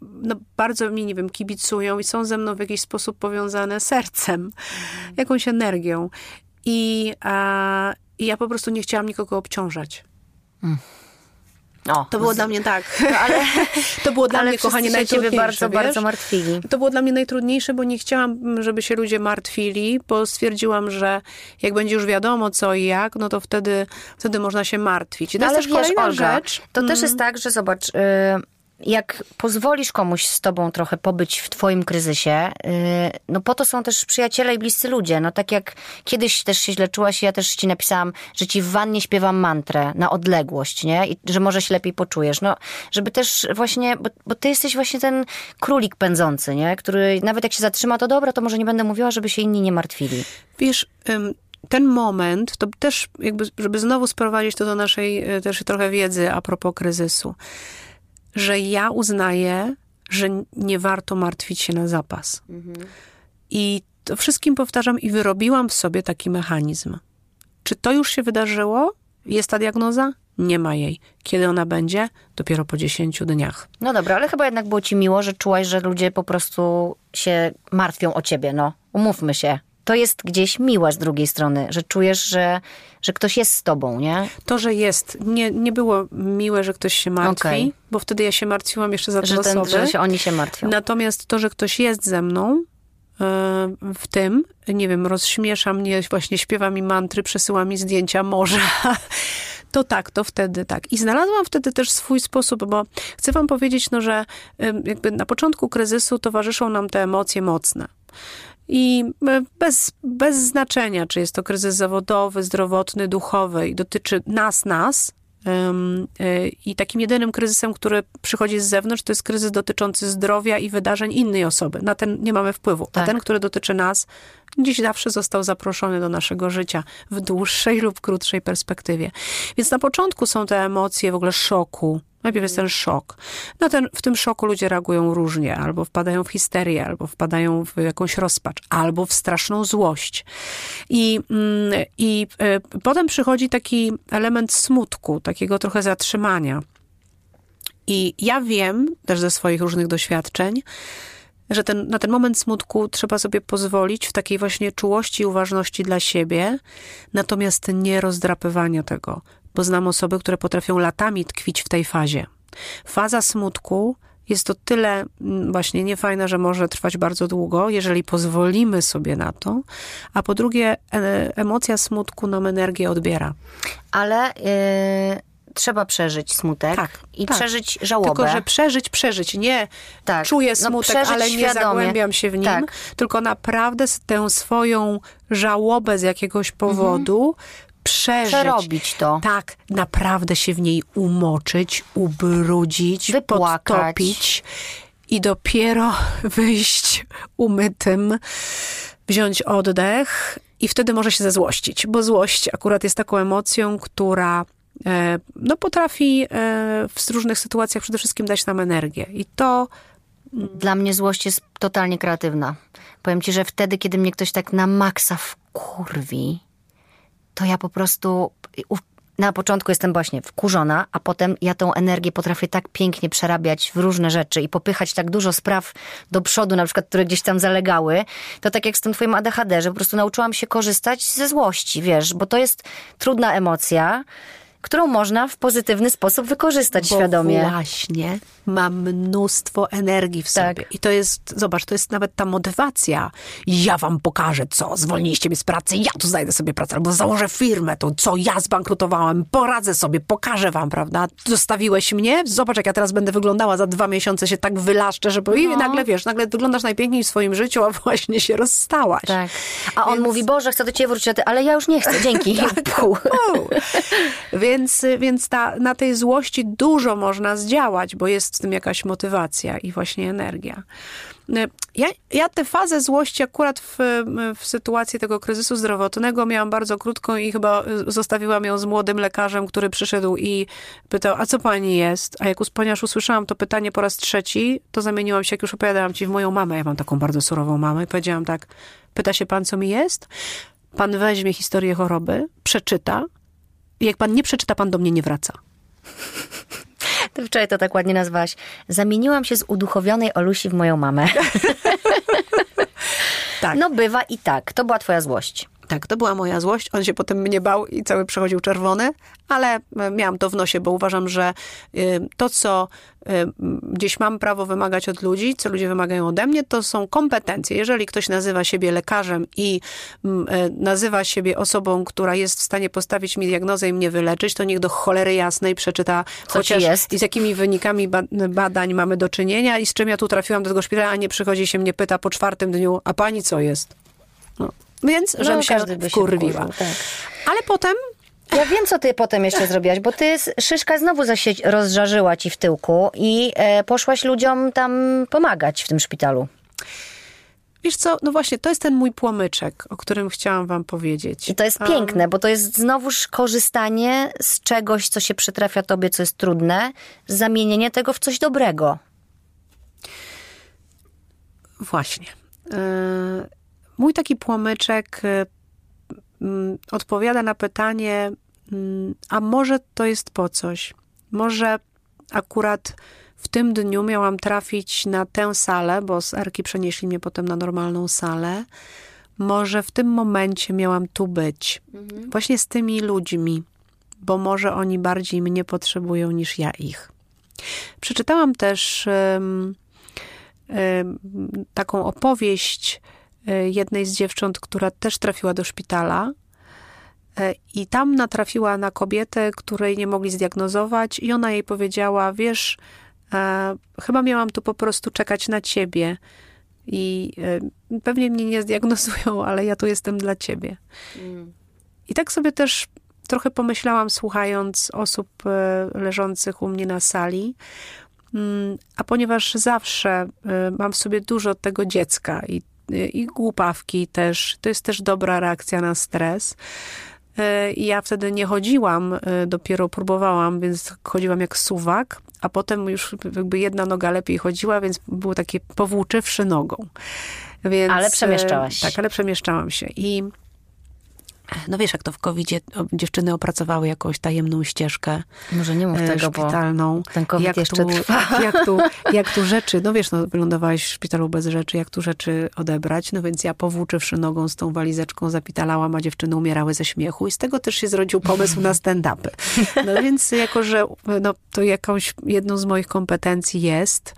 no, bardzo mi, nie wiem, kibicują i są ze mną w jakiś sposób powiązane sercem, jakąś energią. I, a, I ja po prostu nie chciałam nikogo obciążać. O, To było z- dla mnie tak. ale, To było dla ale mnie, kochanie, się ciebie najtrudniejsze, bardzo, wiesz? bardzo martwili. To było dla mnie najtrudniejsze, bo nie chciałam, żeby się ludzie martwili, bo stwierdziłam, że jak będzie już wiadomo co i jak, no to wtedy, wtedy można się martwić. I to No, ale jest też wiesz, kolejna Olga, rzecz. to Mm. też jest tak, że zobacz, y, jak pozwolisz komuś z tobą trochę pobyć w twoim kryzysie, y, no po to są też przyjaciele i bliscy ludzie. No tak jak kiedyś też się źle czułaś, ja też ci napisałam, że ci w wannie śpiewam mantrę na odległość, nie? I że może się lepiej poczujesz. No, żeby też właśnie, bo, bo ty jesteś właśnie ten królik pędzący, nie? Który nawet jak się zatrzyma, to dobra, to może nie będę mówiła, żeby się inni nie martwili. Wiesz, ten moment, to też jakby, żeby znowu sprowadzić to do naszej y, też trochę wiedzy a propos kryzysu, że ja uznaję, że nie warto martwić się na zapas. I to wszystkim powtarzam i wyrobiłam w sobie taki mechanizm. Czy to już się wydarzyło? Jest ta diagnoza? Nie ma jej. Kiedy ona będzie? Dopiero po 10 dniach. No dobra, ale chyba jednak było ci miło, że czułaś, że ludzie po prostu się martwią o ciebie, no. Umówmy się. To jest gdzieś miłe z drugiej strony, że czujesz, że, że ktoś jest z tobą, nie? To, że jest, nie, nie było miłe, że ktoś się martwi, Okej. bo wtedy ja się martwiłam jeszcze za te Że, ten, osoby. że oni się martwią. Natomiast to, że ktoś jest ze mną e, w tym, nie wiem, rozśmiesza mnie, właśnie śpiewa mi mantry, przesyła mi zdjęcia morza, to tak, to wtedy tak. I znalazłam wtedy też swój sposób, bo chcę wam powiedzieć, no, że jakby na początku kryzysu towarzyszą nam te emocje mocne. I e, bez, bez znaczenia, czy jest to kryzys zawodowy, zdrowotny, duchowy i dotyczy nas, nas. Y, I takim jedynym kryzysem, który przychodzi z zewnątrz, to jest kryzys dotyczący zdrowia i wydarzeń innej osoby. Na ten nie mamy wpływu. Tak. A ten, który dotyczy nas, gdzieś zawsze został zaproszony do naszego życia w dłuższej lub krótszej perspektywie. Więc na początku są te emocje w ogóle szoku. Najpierw jest ten szok. No ten, w tym szoku ludzie reagują różnie, albo wpadają w histerię, albo wpadają w jakąś rozpacz, albo w straszną złość. I, mm, i e, potem przychodzi taki element smutku, takiego trochę zatrzymania. I ja wiem też ze swoich różnych doświadczeń, że ten, na ten moment smutku trzeba sobie pozwolić w takiej właśnie czułości i uważności dla siebie, natomiast nie rozdrapywania tego, bo znam osoby, które potrafią latami tkwić w tej fazie. Faza smutku jest to tyle mm, właśnie niefajna, że może trwać bardzo długo, jeżeli pozwolimy sobie na to, a po drugie e, emocja smutku nam energię odbiera. Ale y, trzeba przeżyć smutek Tak, i tak. przeżyć żałobę. Tylko, że przeżyć, przeżyć, nie Tak. czuję No, smutek, przeżyć ale nie świadomie. zagłębiam się w nim, Tak. tylko naprawdę tę swoją żałobę z jakiegoś powodu przeżyć. Przerobić to. Tak, naprawdę się w niej umoczyć, ubrudzić, Wypłakać. podtopić i dopiero wyjść umytym, wziąć oddech i wtedy może się zezłościć, bo złość akurat jest taką emocją, która e, no, potrafi e, w różnych sytuacjach przede wszystkim dać nam energię. I to Dla mnie złość jest totalnie kreatywna. Powiem ci, że wtedy, kiedy mnie ktoś tak na maksa wkurwi, to ja po prostu na początku jestem właśnie wkurzona, a potem ja tą energię potrafię tak pięknie przerabiać w różne rzeczy i popychać tak dużo spraw do przodu, na przykład, które gdzieś tam zalegały. To tak jak z tym twoim ADHD, że po prostu nauczyłam się korzystać ze złości, wiesz, bo to jest trudna emocja, którą można w pozytywny sposób wykorzystać Bo świadomie. właśnie mam mnóstwo energii w sobie. Tak. I to jest, zobacz, to jest nawet ta motywacja. Ja wam pokażę, co, zwolniliście mnie z pracy, ja tu znajdę sobie pracę, albo założę firmę, to co, ja zbankrutowałem, poradzę sobie, pokażę wam, prawda? Zostawiłeś mnie, zobacz, jak ja teraz będę wyglądała, za dwa miesiące się tak wylaszczę, że bo i No. nagle, wiesz, nagle wyglądasz najpiękniej w swoim życiu, a właśnie się rozstałaś. Tak. A on Więc- mówi, Boże, chcę do ciebie wrócić, ale ja już nie chcę, dzięki. Puh. U. Więc, więc ta, na tej złości dużo można zdziałać, bo jest w tym jakaś motywacja i właśnie energia. Ja, ja tę fazę złości akurat w, w sytuacji tego kryzysu zdrowotnego miałam bardzo krótką i chyba zostawiłam ją z młodym lekarzem, który przyszedł i pytał, a co pani jest? A jak ponieważ usłyszałam to pytanie po raz trzeci, to zamieniłam się, jak już opowiadałam ci, w moją mamę. Ja mam taką bardzo surową mamę i powiedziałam tak, pyta się pan, co mi jest? Pan weźmie historię choroby, przeczyta i jak pan nie przeczyta, pan do mnie nie wraca. Ty wczoraj to tak ładnie nazwałaś. Zamieniłam się z uduchowionej Olusi w moją mamę. Tak. No bywa i tak. To była twoja złość. Tak, to była moja złość. On się potem mnie bał i cały przechodził czerwony, ale e, miałam to w nosie, bo uważam, że y, to, co y, gdzieś mam prawo wymagać od ludzi, co ludzie wymagają ode mnie, to są kompetencje. Jeżeli ktoś nazywa siebie lekarzem i mm, e, nazywa siebie osobą, która jest w stanie postawić mi diagnozę i mnie wyleczyć, to niech do cholery jasnej przeczyta Co ci chociaż jest. i z jakimi wynikami ba- badań mamy do czynienia i z czym ja tu trafiłam do tego szpitala, a nie przychodzi się mnie pyta po czwartym dniu, a pani co jest? No. Więc, żebym się by się wkurwiła. wkurzył, tak. Ale potem Ja wiem, co ty potem jeszcze zrobiłaś, bo ty szyszka znowu za sieć rozżarzyła ci w tyłku i e, poszłaś ludziom tam pomagać w tym szpitalu. Wiesz co, no właśnie, to jest ten mój płomyczek, o którym chciałam wam powiedzieć. I to jest piękne, bo to jest znowuż korzystanie z czegoś, co się przytrafia tobie, co jest trudne, zamienienie tego w coś dobrego. Właśnie. E, Mój taki płomyczek e, mm, odpowiada na pytanie, mm, a może to jest po coś? Może akurat w tym dniu miałam trafić na tę salę, bo z Erki przenieśli mnie potem na normalną salę. Może w tym momencie miałam tu być. Właśnie z tymi ludźmi, bo może oni bardziej mnie potrzebują niż ja ich. Przeczytałam też em, em, taką opowieść jednej z dziewcząt, która też trafiła do szpitala. E, I tam natrafiła na kobietę, której nie mogli zdiagnozować, i ona jej powiedziała: Wiesz, e, chyba miałam tu po prostu czekać na ciebie. I e, pewnie mnie nie zdiagnozują, ale ja tu jestem dla ciebie. I tak sobie też trochę pomyślałam, słuchając osób e, leżących u mnie na sali. Mm, A ponieważ zawsze e, mam w sobie dużo tego dziecka i, i głupawki też, to jest też dobra reakcja na stres. I ja wtedy nie chodziłam, e, dopiero próbowałam, więc chodziłam jak suwak, a potem już jakby jedna noga lepiej chodziła, więc było takie powłóczywszy nogą. Więc, Ale przemieszczałaś się. Tak, ale przemieszczałam się. I no wiesz, jak to w covid dziewczyny opracowały jakąś tajemną ścieżkę Może nie mów e, tego, bo szpitalną. ten COVID jak jeszcze tu, trwa. Jak tu, jak tu rzeczy, no wiesz, no, wylądowałaś w szpitalu bez rzeczy, jak tu rzeczy odebrać, no więc ja powłóczywszy nogą z tą walizeczką zapitalałam, a dziewczyny umierały ze śmiechu i z tego też się zrodził pomysł na stand-upy. No więc jako, że no, to jakąś jedną z moich kompetencji jest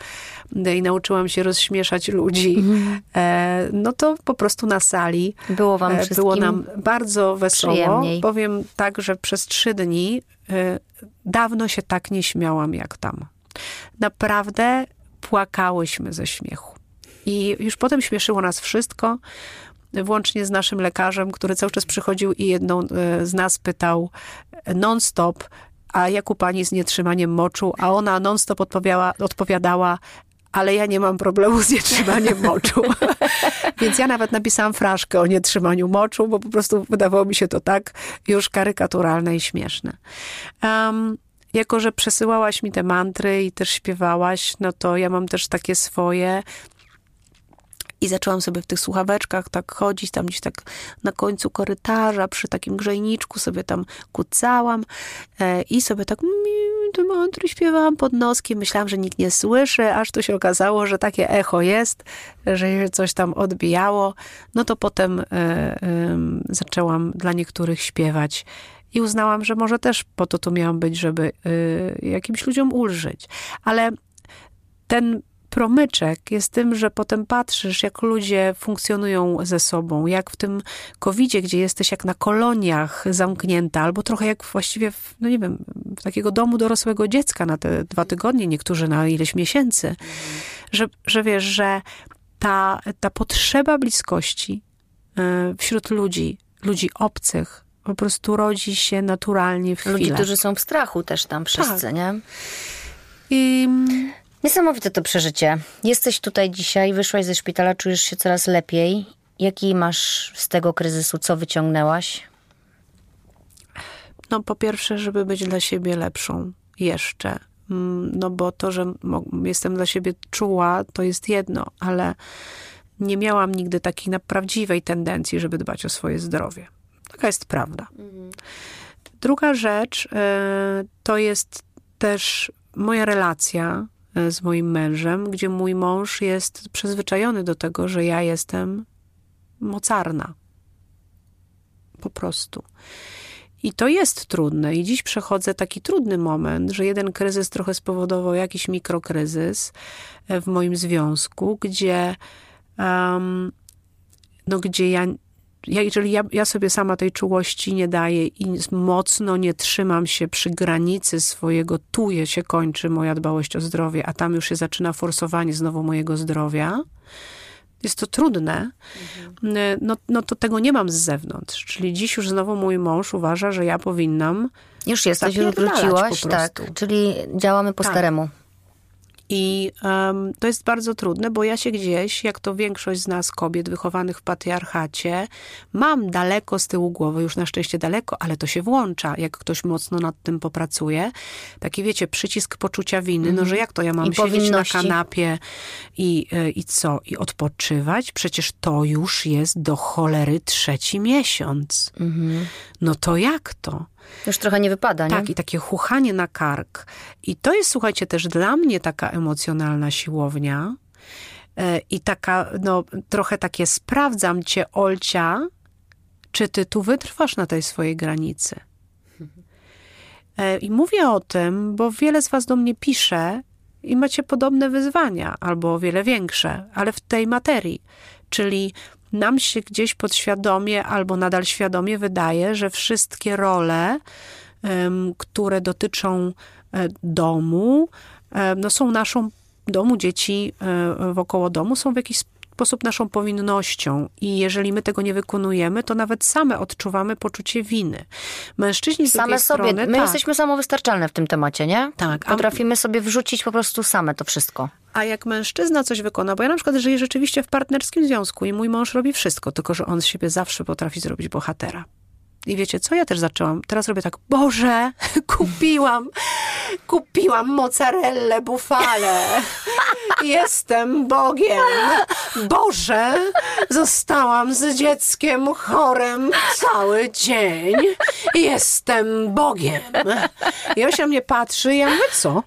no, i nauczyłam się rozśmieszać ludzi, e, no to po prostu na sali było wam E, wszystkim Było nam bardzo wesoło. przyjemniej. Powiem tak, że przez trzy dni y, dawno się tak nie śmiałam jak tam. Naprawdę płakałyśmy ze śmiechu. I już potem śmieszyło nas wszystko, włącznie z naszym lekarzem, który cały czas przychodził i jedną y, z nas pytał non-stop, a jak u pani z nietrzymaniem moczu? A ona non-stop odpowiadała ale ja nie mam problemu z nietrzymaniem moczu. Więc ja nawet napisałam fraszkę o nietrzymaniu moczu, bo po prostu wydawało mi się to tak już karykaturalne i śmieszne. Um, jako, że przesyłałaś mi te mantry i też śpiewałaś, no to ja mam też takie swoje. I zaczęłam sobie w tych słuchaweczkach tak chodzić, tam gdzieś tak na końcu korytarza, przy takim grzejniczku sobie tam kucałam e, i sobie tak te mantry śpiewałam pod noskiem. Myślałam, że nikt nie słyszy, aż to się okazało, że takie echo jest, że coś tam odbijało. No to potem e, zaczęłam dla niektórych śpiewać I uznałam, że może też po to tu miałam być, żeby y, jakimś ludziom ulżyć. Ale ten promyczek jest tym, że potem patrzysz, jak ludzie funkcjonują ze sobą, jak w tym covidzie, gdzie jesteś jak na koloniach zamknięta, albo trochę jak właściwie, w, no nie wiem, w takiego domu dorosłego dziecka na te dwa tygodnie, niektórzy na ileś miesięcy, że, że wiesz, że ta, ta potrzeba bliskości y, wśród ludzi, ludzi obcych, po prostu rodzi się naturalnie w chwilę. Ludzi, którzy są w strachu też tam wszyscy, tak. nie? I Niesamowite to przeżycie. Jesteś tutaj dzisiaj, wyszłaś ze szpitala, czujesz się coraz lepiej. Jaki masz z tego kryzysu, co wyciągnęłaś? No, po pierwsze, żeby być dla siebie lepszą jeszcze. Mm, no, bo to, że jestem dla siebie czuła, to jest jedno, ale nie miałam nigdy takiej prawdziwej tendencji, żeby dbać o swoje zdrowie. Taka jest prawda. Mhm. Druga rzecz y, to jest też moja relacja E, z moim mężem, gdzie mój mąż jest przyzwyczajony do tego, że ja jestem mocarna. Po prostu. I to jest trudne. I dziś przechodzę taki trudny moment, że jeden kryzys trochę spowodował jakiś mikrokryzys e, w moim związku, gdzie, um, no, gdzie ja ja, jeżeli ja, ja sobie sama tej czułości nie daję i mocno nie trzymam się przy granicy swojego, tu je się kończy moja dbałość o zdrowie, a tam już się zaczyna forsowanie znowu mojego zdrowia, jest to trudne, mhm. no, no to tego nie mam z zewnątrz. Czyli dziś już znowu mój mąż uważa, że ja powinnam. Już jesteś, już wróciłaś, tak. Czyli działamy po tak. staremu. I um, to jest bardzo trudne, bo ja się gdzieś, jak to większość z nas kobiet wychowanych w patriarchacie, mam daleko z tyłu głowy, już na szczęście daleko, ale to się włącza, jak ktoś mocno nad tym popracuje. Taki wiecie, przycisk poczucia winy, no że jak to ja mam I siedzieć na kanapie i, e, i co? I odpoczywać? Przecież to już jest do cholery trzeci miesiąc. Mhm. No to jak to? Już trochę nie wypada, nie? Tak, i takie chuchanie na kark. I to jest, słuchajcie, też dla mnie taka emocjonalna siłownia. E, I taka, no, trochę takie sprawdzam cię, Olcia, czy ty tu wytrwasz na tej swojej granicy. E, I mówię o tym, bo wiele z was do mnie pisze i macie podobne wyzwania, albo o wiele większe, ale w tej materii. Czyli nam się gdzieś podświadomie albo nadal świadomie wydaje, że wszystkie role, które dotyczą e, domu, e, no są naszą domu, dzieci e, wokoło domu są w jakiś sposób naszą powinnością i jeżeli my tego nie wykonujemy, to nawet same odczuwamy poczucie winy. Mężczyźni z same sobie, strony, my tak. jesteśmy samowystarczalne w tym temacie, nie? Tak. Potrafimy sobie wrzucić po prostu same to wszystko. A jak mężczyzna coś wykona, bo ja na przykład żyję rzeczywiście w partnerskim związku i mój mąż robi wszystko, tylko że on z siebie zawsze potrafi zrobić bohatera. I wiecie co? Ja też zaczęłam. Teraz robię tak, Boże, kupiłam, kupiłam mozzarellę bufale. Jestem Bogiem. Boże, zostałam z dzieckiem chorym cały dzień. Jestem Bogiem. I Osia mnie patrzy i ja mówię, co?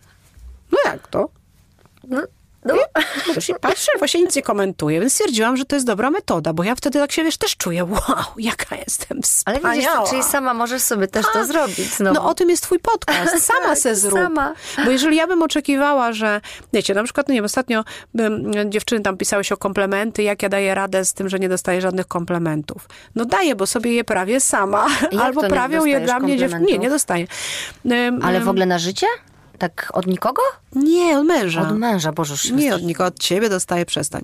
No jak to? No, no. I patrzę, właśnie nic nie komentuję, więc stwierdziłam, że to jest dobra metoda, bo ja wtedy tak się, wiesz, też czuję, wow, jaka jestem wspaniała. Ale widzisz, czyli sama możesz sobie też to zrobić znowu. No o tym jest twój podcast, sama se zrób. Sama. Bo jeżeli ja bym oczekiwała, że, wiecie, na przykład, no nie wiem, ostatnio bym, dziewczyny tam pisały się o komplementy, jak ja daję radę z tym, że nie dostaję żadnych komplementów. No daję, bo sobie je prawię sama, albo prawią je dla mnie dziewczyny. Nie, nie dostaję. Ale w ogóle na życie? Tak od nikogo? Nie, od męża. Od męża, Boże. Nie od nikogo, od ciebie dostaję, przestań.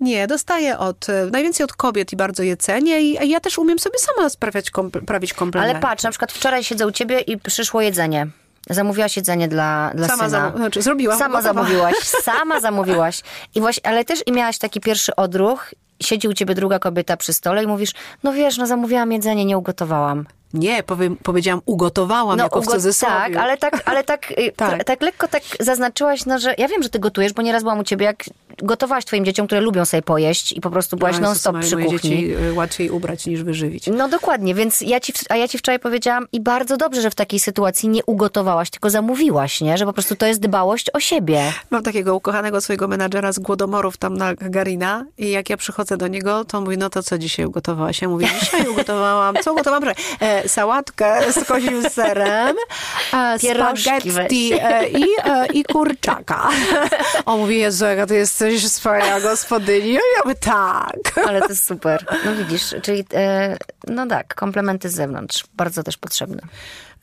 Nie, dostaję od, e, najwięcej od kobiet i bardzo je cenię i ja też umiem sobie sama sprawiać, kompl prawić komplementy. Ale patrz, na przykład wczoraj siedzę u ciebie i przyszło jedzenie. Zamówiłaś jedzenie dla, dla sama syna. Zam znaczy, zrobiłam. Sama zamówiłaś, sama zamówiłaś. I właśnie, ale też i miałaś taki pierwszy odruch, siedzi u ciebie druga kobieta przy stole i mówisz, no wiesz, no zamówiłam jedzenie, nie ugotowałam. Nie, powiem, powiedziałam ugotowałam no, jako w cudzysłowie. Tak, ale tak, ale tak, y, tak. tak lekko tak zaznaczyłaś, no, że ja wiem, że ty gotujesz, bo nieraz byłam u ciebie, jak gotowałaś twoim dzieciom, które lubią sobie pojeść i po prostu byłaś no, non-stop przy kuchni. dzieci y, łatwiej ubrać niż wyżywić. No dokładnie, więc ja ci, a ja ci wczoraj powiedziałam i bardzo dobrze, że w takiej sytuacji nie ugotowałaś, tylko zamówiłaś, nie? Że po prostu to jest dbałość o siebie. Mam takiego ukochanego swojego menadżera z Głodomorów tam na Garina i jak ja przychodzę do niego, to on mówi, no to co dzisiaj ugotowałaś? Ja mówię, dzisiaj ugotowałam, co ugotowałam? E, sałatkę z kozim serem, e, spaghetti e, i, e, i kurczaka. On mówi, Jezu, jaka ty jesteś wspaniała gospodyni. Ja mówię, tak. Ale to jest super. No widzisz, czyli no tak, komplementy z zewnątrz. Bardzo też potrzebne.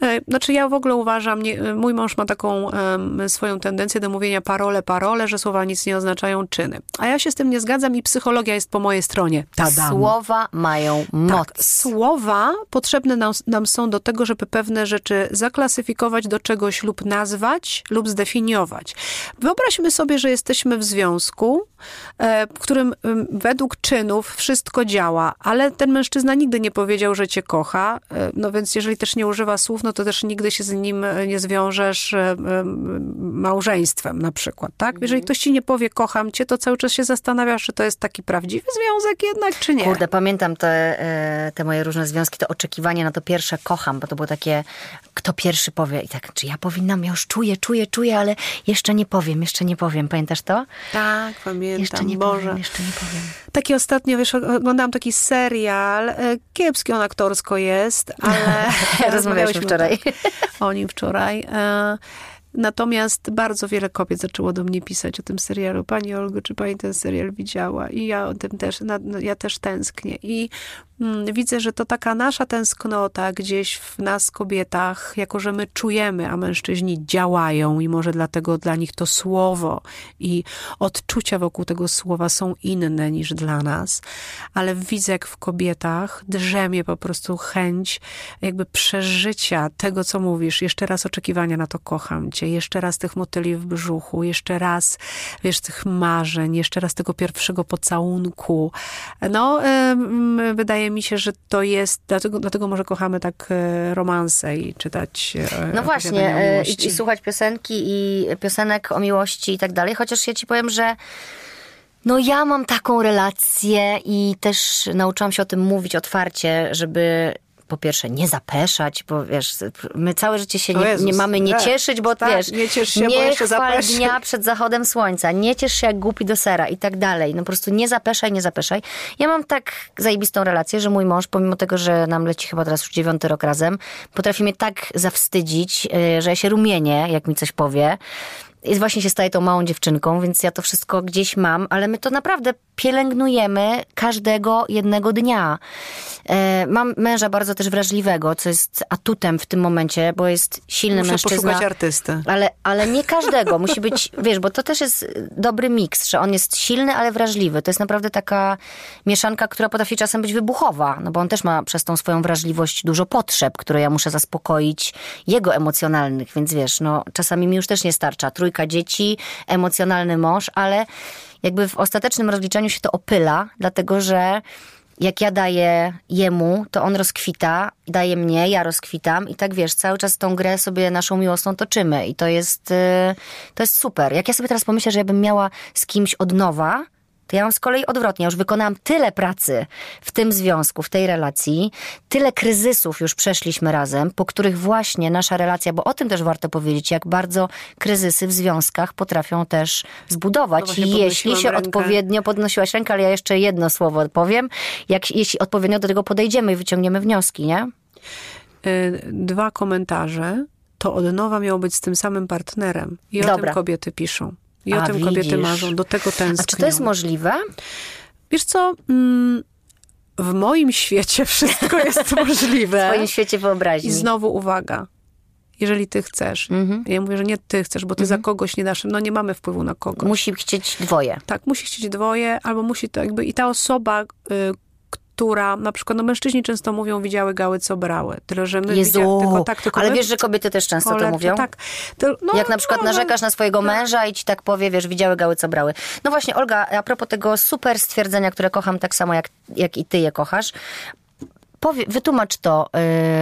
E, znaczy ja w ogóle uważam, nie, mój mąż ma taką um, swoją tendencję do mówienia parole, parole, że słowa nic nie oznaczają czyny. A ja się z tym nie zgadzam i psychologia jest po mojej stronie. Tadam. Słowa mają moc. Tak, słowa potrzebne nam, nam są do tego, żeby pewne rzeczy zaklasyfikować do czegoś lub nazwać, lub zdefiniować. Wyobraźmy sobie, że jesteśmy w związku, e, w którym według czynów wszystko działa, ale ten mężczyzna nigdy nie powiedział, że cię kocha, e, no więc jeżeli też nie używa słów, no to też nigdy się z nim e, nie zwiążesz małżeństwem na przykład, tak? Mhm. Jeżeli ktoś ci nie powie kocham cię, to cały czas się zastanawiasz, czy to jest taki prawdziwy związek jednak, czy nie. Kurde, pamiętam te, te moje różne związki, to oczekiwanie na to pierwsze kocham, bo to było takie, kto pierwszy powie i tak, czy ja powinnam, ja już czuję, czuję, czuję, ale jeszcze nie powiem, jeszcze nie powiem. Pamiętasz to? Tak, pamiętam. Jeszcze nie Boże. powiem, jeszcze nie powiem. Taki ostatnio, wiesz, oglądałam taki serial, e, kiepski on aktorsko jest, ale... Rozmawialiśmy wczoraj. O nim wczoraj. E, Natomiast bardzo wiele kobiet zaczęło do mnie pisać o tym serialu. Pani Olgo, czy pani ten serial widziała? I ja o tym też, no, ja też tęsknię. I widzę, że to taka nasza tęsknota gdzieś w nas kobietach, jako że my czujemy, a mężczyźni działają i może dlatego dla nich to słowo i odczucia wokół tego słowa są inne niż dla nas. Ale widzę, jak w kobietach drzemie po prostu chęć jakby przeżycia tego, co mówisz. Jeszcze raz oczekiwania na to kocham cię jeszcze raz tych motyli w brzuchu, jeszcze raz, wiesz, tych marzeń, jeszcze raz tego pierwszego pocałunku. No, wydaje mi się, że to jest, dlatego, dlatego może kochamy tak e, romanse i czytać e, No właśnie, e, i, i słuchać piosenki i piosenek o miłości i tak dalej, chociaż ja ci powiem, że no ja mam taką relację i też nauczyłam się o tym mówić otwarcie, żeby po pierwsze nie zapeszać, bo wiesz, my całe życie się nie, nie mamy nie tak. cieszyć, bo tak, wiesz, nie ciesz się, nie chwal dnia przed zachodem słońca, nie ciesz się jak głupi do sera i tak dalej. No po prostu nie zapeszaj, nie zapeszaj. Ja mam tak zajebistą relację, że mój mąż, pomimo tego, że nam leci chyba teraz już dziewiąty rok razem, potrafi mnie tak zawstydzić, y, że ja się rumienię, jak mi coś powie jest właśnie się staje tą małą dziewczynką, więc ja to wszystko gdzieś mam, ale my to naprawdę pielęgnujemy każdego jednego dnia. E, mam męża bardzo też wrażliwego, co jest atutem w tym momencie, bo jest silny Muszę mężczyzna. poszukać artysty. Ale, ale nie każdego. Musi być, wiesz, bo to też jest dobry miks, że on jest silny, ale wrażliwy. To jest naprawdę taka mieszanka, która potrafi czasem być wybuchowa, no bo on też ma przez tą swoją wrażliwość dużo potrzeb, które ja muszę zaspokoić, jego emocjonalnych, więc wiesz, no czasami mi już też nie starcza. Trójka dzieci, emocjonalny mąż, ale jakby w ostatecznym rozliczeniu się to opyla, dlatego że jak ja daję jemu, to on rozkwita, daje mnie, ja rozkwitam i tak wiesz, cały czas tą grę sobie naszą miłosną toczymy i to jest, y, to jest super. Jak ja sobie teraz pomyślę, że ja bym miała z kimś od nowa, to ja mam z kolei odwrotnie. Ja już wykonałam tyle pracy w tym związku, w tej relacji, tyle kryzysów już przeszliśmy razem, po których właśnie nasza relacja, bo o tym też warto powiedzieć, jak bardzo kryzysy w związkach potrafią też zbudować. No jeśli się rękę. odpowiednio podnosiłaś rękę, ale ja jeszcze jedno słowo powiem, jak, jeśli odpowiednio do tego podejdziemy i wyciągniemy wnioski, nie? Y, dwa komentarze. To od nowa miało być z tym samym partnerem. I Dobra. o tym kobiety piszą. I A, o tym widzisz. kobiety marzą, do tego tęsknią. A czy to jest możliwe? Wiesz co, mm, w moim świecie wszystko jest możliwe. W swoim świecie wyobraźni. I znowu uwaga, jeżeli ty chcesz. Mhm. Ja mówię, że nie ty chcesz, bo ty mhm. za kogoś nie dasz, no nie mamy wpływu na kogoś. Musi chcieć dwoje. Tak, musi chcieć dwoje, albo musi to jakby i ta osoba, y, która, na przykład, no mężczyźni często mówią, widziały gały, co brały. Tyle, że my Jezu, tylko tak, tylko Ale my, wiesz, że kobiety też często to mówią? Tak. To, no, Jak na przykład no, narzekasz na swojego no. męża i ci tak powie, wiesz, widziały gały, co brały. No właśnie, Olga, a propos tego super stwierdzenia, które kocham tak samo, jak, jak i ty je kochasz, Powie, wytłumacz to,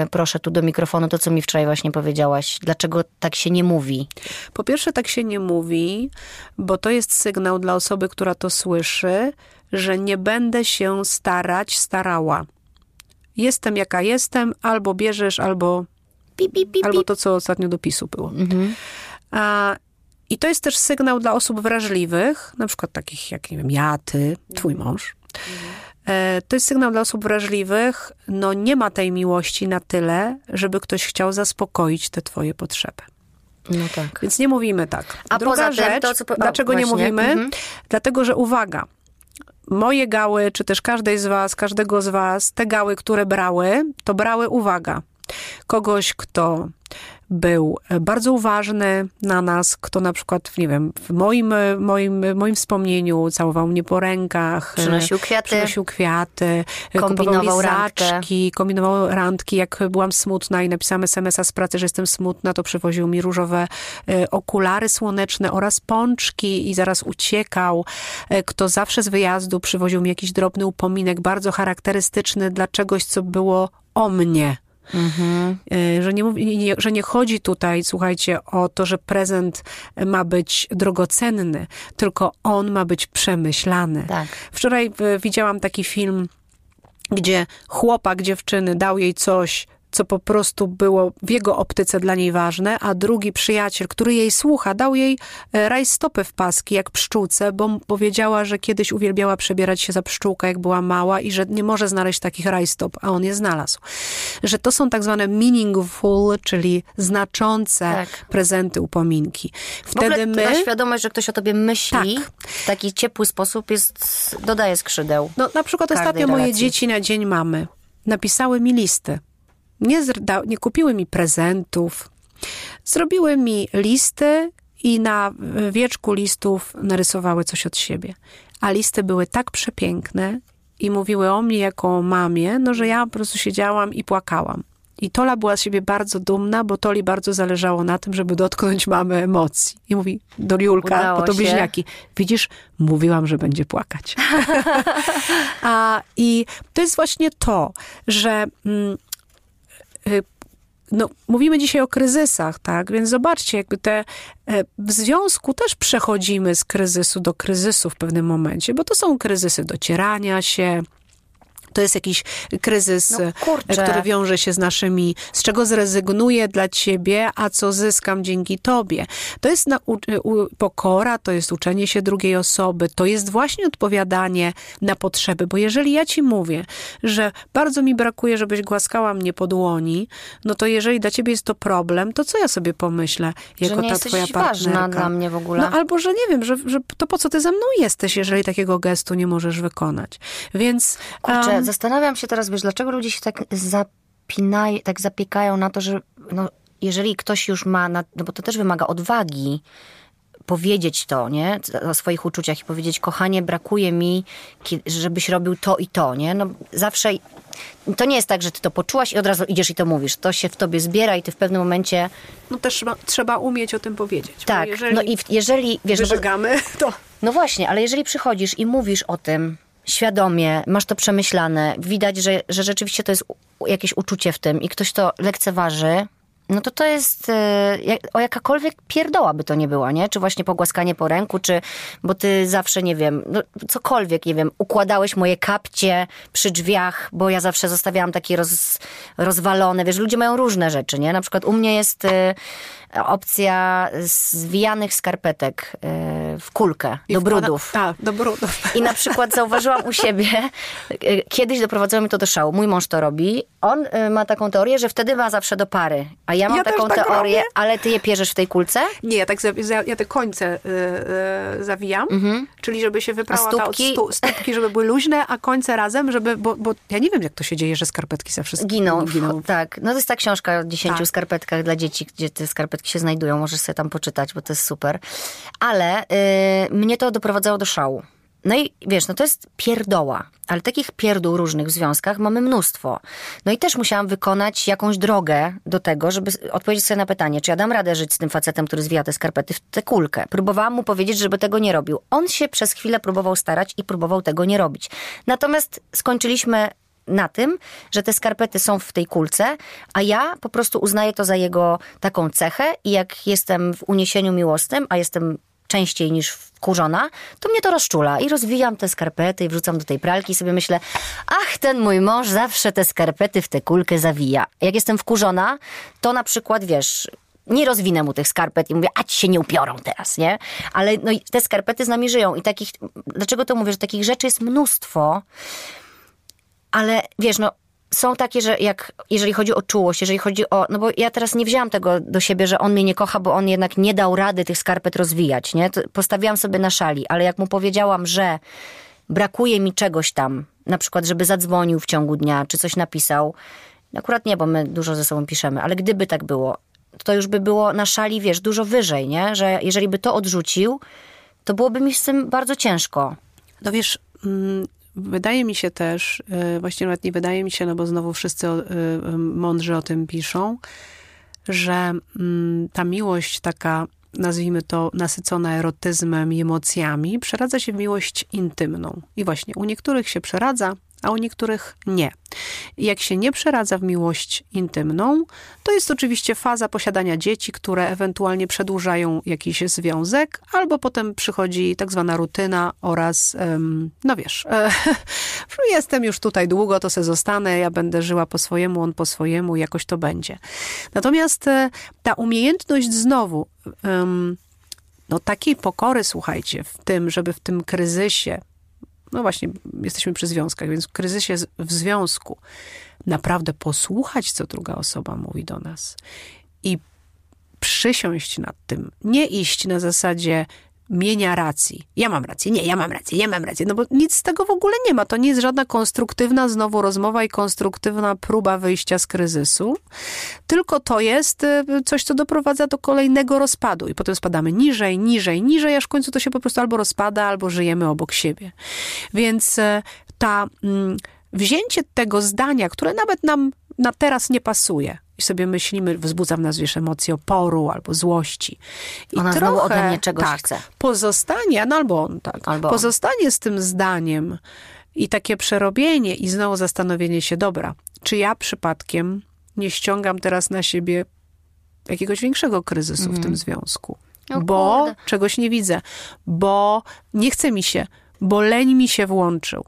yy, proszę, tu do mikrofonu, to co mi wczoraj właśnie powiedziałaś. Dlaczego tak się nie mówi? Po pierwsze, tak się nie mówi, bo to jest sygnał dla osoby, która to słyszy, że nie będę się starać, starała. Jestem jaka jestem, albo bierzesz, albo, pip, pip, pip, albo to, co ostatnio do PiSu było. Mhm. A, I to jest też sygnał dla osób wrażliwych, na przykład takich jak, nie wiem, ja, ty, twój mąż, e, to jest sygnał dla osób wrażliwych, no nie ma tej miłości na tyle, żeby ktoś chciał zaspokoić te twoje potrzeby. No tak. Więc nie mówimy tak. A Druga poza tym rzecz, to, co o, dlaczego nie mówimy? mhm. Dlatego, że uwaga, moje gały, czy też każdej z was, każdego z was, te gały, które brały, to brały, uwaga, kogoś, kto był e, bardzo uważny na nas, kto na przykład, nie wiem, w moim, e, moim, moim wspomnieniu całował mnie po rękach. e, Przynosił kwiaty. Przynosił kwiaty. e, Kombinował lizaczki, kombinował randki. Jak byłam smutna i napisałam SMS-a z pracy, że jestem smutna, to przywoził mi różowe e, okulary słoneczne oraz pączki i zaraz uciekał. E, Kto zawsze z wyjazdu przywoził mi jakiś drobny upominek, bardzo charakterystyczny dla czegoś, co było o mnie. E, Że nie, nie, że nie chodzi tutaj, słuchajcie, o to, że prezent ma być drogocenny, tylko on ma być przemyślany. Tak. Wczoraj widziałam taki film, gdzie chłopak dziewczyny dał jej coś, co po prostu było w jego optyce dla niej ważne, a drugi przyjaciel, który jej słucha, dał jej e, rajstopy w paski, jak pszczółce, bo powiedziała, że kiedyś uwielbiała przebierać się za pszczółkę, jak była mała i że nie może znaleźć takich rajstop, a on je znalazł. Że to są tak zwane meaningful, czyli znaczące Tak. prezenty, upominki. Wtedy my... ta świadomość, że ktoś o tobie myśli Tak. w taki ciepły sposób jest, dodaje skrzydeł. No na przykład ostatnio moje relacji. dzieci na dzień mamy napisały mi listy. Nie, zrda, nie kupiły mi prezentów. Zrobiły mi listy i na wieczku listów narysowały coś od siebie. A listy były tak przepiękne i mówiły o mnie jako o mamie, no że ja po prostu siedziałam i płakałam. I Tola była z siebie bardzo dumna, bo Toli bardzo zależało na tym, żeby dotknąć mamy emocji. I mówi do Julka, Udało bo to się. bliźniaki. Widzisz, mówiłam, że będzie płakać. A, I to jest właśnie to, że mm, no, mówimy dzisiaj o kryzysach, tak? Więc zobaczcie, jakby te e, w związku też przechodzimy z kryzysu do kryzysu w pewnym momencie, bo to są kryzysy docierania się. To jest jakiś kryzys, No, który wiąże się z naszymi, z czego zrezygnuję dla ciebie, a co zyskam dzięki tobie. To jest pokora, to jest uczenie się drugiej osoby, to jest właśnie odpowiadanie na potrzeby, bo jeżeli ja ci mówię, że bardzo mi brakuje, żebyś głaskała mnie po dłoni, no to jeżeli dla ciebie jest to problem, to co ja sobie pomyślę jako że nie ta twoja partnerka? ważna dla mnie w ogóle. No albo, że nie wiem, że, że to po co ty ze mną jesteś, jeżeli takiego gestu nie możesz wykonać. Więc... Kurczę, em, zastanawiam się teraz, wiesz, dlaczego ludzie się tak zapinają, tak zapiekają na to, że no, jeżeli ktoś już ma, na, no bo to też wymaga odwagi, powiedzieć to, nie? O swoich uczuciach i powiedzieć, kochanie, brakuje mi, żebyś robił to i to, nie? No zawsze... To nie jest tak, że ty to poczułaś i od razu idziesz i to mówisz. To się w tobie zbiera i ty w pewnym momencie... No też trzeba, trzeba umieć o tym powiedzieć. Tak, no i w, jeżeli... Wiesz, no wyżegamy, to... No właśnie, ale jeżeli przychodzisz i mówisz o tym świadomie, masz to przemyślane, widać, że, że rzeczywiście to jest jakieś uczucie w tym i ktoś to lekceważy, no to to jest e, o jakakolwiek pierdoła by to nie była, nie? Czy właśnie pogłaskanie po ręku, czy, bo ty zawsze, nie wiem, no, cokolwiek, nie wiem, układałeś moje kapcie przy drzwiach, bo ja zawsze zostawiałam takie roz, rozwalone, wiesz, ludzie mają różne rzeczy, nie? Na przykład u mnie jest e, opcja zwijanych skarpetek e, w kulkę, I do brudów. Tak, do brudów. I na przykład zauważyłam u siebie, kiedyś doprowadziło mi to do szału. Mój mąż to robi. On ma taką teorię, że wtedy ma zawsze do pary. A ja mam Ja taką tak teorię, robię. ale ty je pierzesz w tej kulce? Nie, ja tak za, za, ja te końce y, y, zawijam, czyli żeby się wyprała Mhm. A ta od stópki? stu, stópki, żeby były luźne, a końce razem, żeby, bo, bo ja nie wiem, jak to się dzieje, że skarpetki zawsze sk- Giną. giną. Tak. No to jest ta książka o 10 Tak. skarpetkach dla dzieci, gdzie te skarpetki się znajdują. Możesz sobie tam poczytać, bo to jest super. Ale y, mnie to doprowadzało do szału. No i wiesz, no to jest pierdoła, ale takich pierdół różnych w związkach mamy mnóstwo. No i też musiałam wykonać jakąś drogę do tego, żeby odpowiedzieć sobie na pytanie, czy ja dam radę żyć z tym facetem, który zwija te skarpety w tę kulkę. Próbowałam mu powiedzieć, żeby tego nie robił. On się przez chwilę próbował starać i próbował tego nie robić. Natomiast skończyliśmy na tym, że te skarpety są w tej kulce, a ja po prostu uznaję to za jego taką cechę i jak jestem w uniesieniu miłosnym, a jestem częściej niż wkurzona, to mnie to rozczula i rozwijam te skarpety i wrzucam do tej pralki i sobie myślę, ach, ten mój mąż zawsze te skarpety w tę kulkę zawija. Jak jestem wkurzona, to na przykład, wiesz, nie rozwinę mu tych skarpet i mówię, a ci się nie upiorą teraz, nie? Ale no, te skarpety z nami żyją i takich, dlaczego to mówię, że takich rzeczy jest mnóstwo, ale wiesz, no są takie, że jak, jeżeli chodzi o czułość, jeżeli chodzi o, no bo ja teraz nie wzięłam tego do siebie, że on mnie nie kocha, bo on jednak nie dał rady tych skarpet rozwijać, nie? To postawiłam sobie na szali, ale jak mu powiedziałam, że brakuje mi czegoś tam, na przykład, żeby zadzwonił w ciągu dnia, czy coś napisał, akurat nie, bo my dużo ze sobą piszemy, ale gdyby tak było, to już by było na szali, wiesz, dużo wyżej, nie? Że jeżeli by to odrzucił, to byłoby mi z tym bardzo ciężko. No wiesz, mm, wydaje mi się też, y, właściwie nawet nie wydaje mi się, no bo znowu wszyscy y, mądrzy o tym piszą, że mm, ta miłość taka, nazwijmy to, nasycona erotyzmem i emocjami, przeradza się w miłość intymną. I właśnie u niektórych się przeradza, a u niektórych nie. Jak się nie przeradza w miłość intymną, to jest oczywiście faza posiadania dzieci, które ewentualnie przedłużają jakiś związek, albo potem przychodzi tak zwana rutyna oraz, no wiesz, e, jestem już tutaj długo, to se zostanę, ja będę żyła po swojemu, on po swojemu, jakoś to będzie. Natomiast e, ta umiejętność znowu, no takiej pokory, słuchajcie, w tym, żeby w tym kryzysie no właśnie, jesteśmy przy związkach, więc w kryzysie w związku naprawdę posłuchać, co druga osoba mówi do nas i przysiąść nad tym, nie iść na zasadzie mienia racji. Ja mam rację, nie, ja mam rację, ja mam rację. No bo nic z tego w ogóle nie ma. To nie jest żadna konstruktywna znowu rozmowa i konstruktywna próba wyjścia z kryzysu, tylko to jest y, coś, co doprowadza do kolejnego rozpadu. I potem spadamy niżej, niżej, niżej, aż w końcu to się po prostu albo rozpada, albo żyjemy obok siebie. Więc y, ta mm, wzięcie tego zdania, które nawet nam na teraz nie pasuje, i sobie myślimy, wzbudza w nas, wiesz, emocje oporu albo złości. I Ona trochę, znowu ode mnie czegoś tak, chce. Pozostanie, no albo on, tak, albo pozostanie on. z tym zdaniem i takie przerobienie i znowu zastanowienie się, dobra, czy ja przypadkiem nie ściągam teraz na siebie jakiegoś większego kryzysu mm. w tym mhm. związku. O, bo kurde. czegoś nie widzę, bo nie chce mi się, bo leń mi się włączył.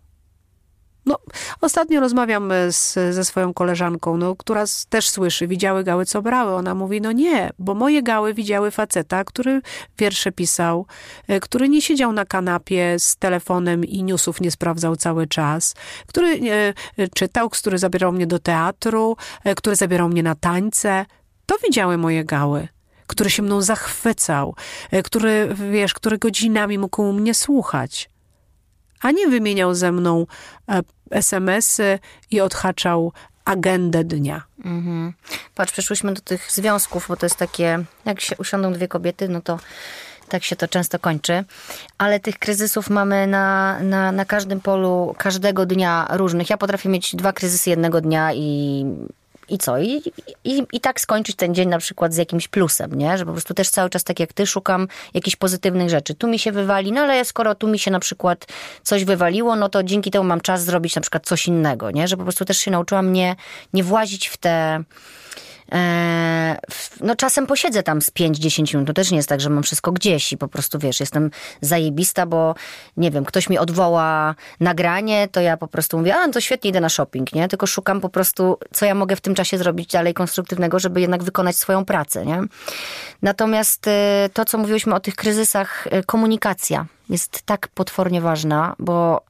No, ostatnio rozmawiam z, ze swoją koleżanką, no, która też słyszy, widziały gały, co brały. Ona mówi, no nie, bo moje gały widziały faceta, który wiersze pisał, e, który nie siedział na kanapie z telefonem i newsów nie sprawdzał cały czas, który e, e czytał, który zabierał mnie do teatru, e, który zabierał mnie na tańce. To widziały moje gały który się mną zachwycał, e, który, wiesz, który godzinami mógł mnie słuchać a nie wymieniał ze mną e, SMS-y i odhaczał agendę dnia. Mhm. Patrz, przeszłyśmy do tych związków, bo to jest takie, jak się usiądą dwie kobiety, no to tak się to często kończy. Ale tych kryzysów mamy na, na, na każdym polu, każdego dnia różnych. Ja potrafię mieć dwa kryzysy jednego dnia i i co? I, i, I tak skończyć ten dzień na przykład z jakimś plusem, nie? Że po prostu też cały czas tak jak ty szukam jakichś pozytywnych rzeczy. Tu mi się wywali, no ale skoro tu mi się na przykład coś wywaliło, no to dzięki temu mam czas zrobić na przykład coś innego, nie? Że po prostu też się nauczyłam nie, nie włazić w te no czasem posiedzę tam z 5-10 minut. To też nie jest tak, że mam wszystko gdzieś i po prostu, wiesz, jestem zajebista, bo nie wiem, ktoś mi odwoła nagranie, to ja po prostu mówię, a no to świetnie idę na shopping, nie? Tylko szukam po prostu, co ja mogę w tym czasie zrobić dalej konstruktywnego, żeby jednak wykonać swoją pracę, nie? Natomiast e, to, co mówiłyśmy o tych kryzysach, e, komunikacja jest tak potwornie ważna, bo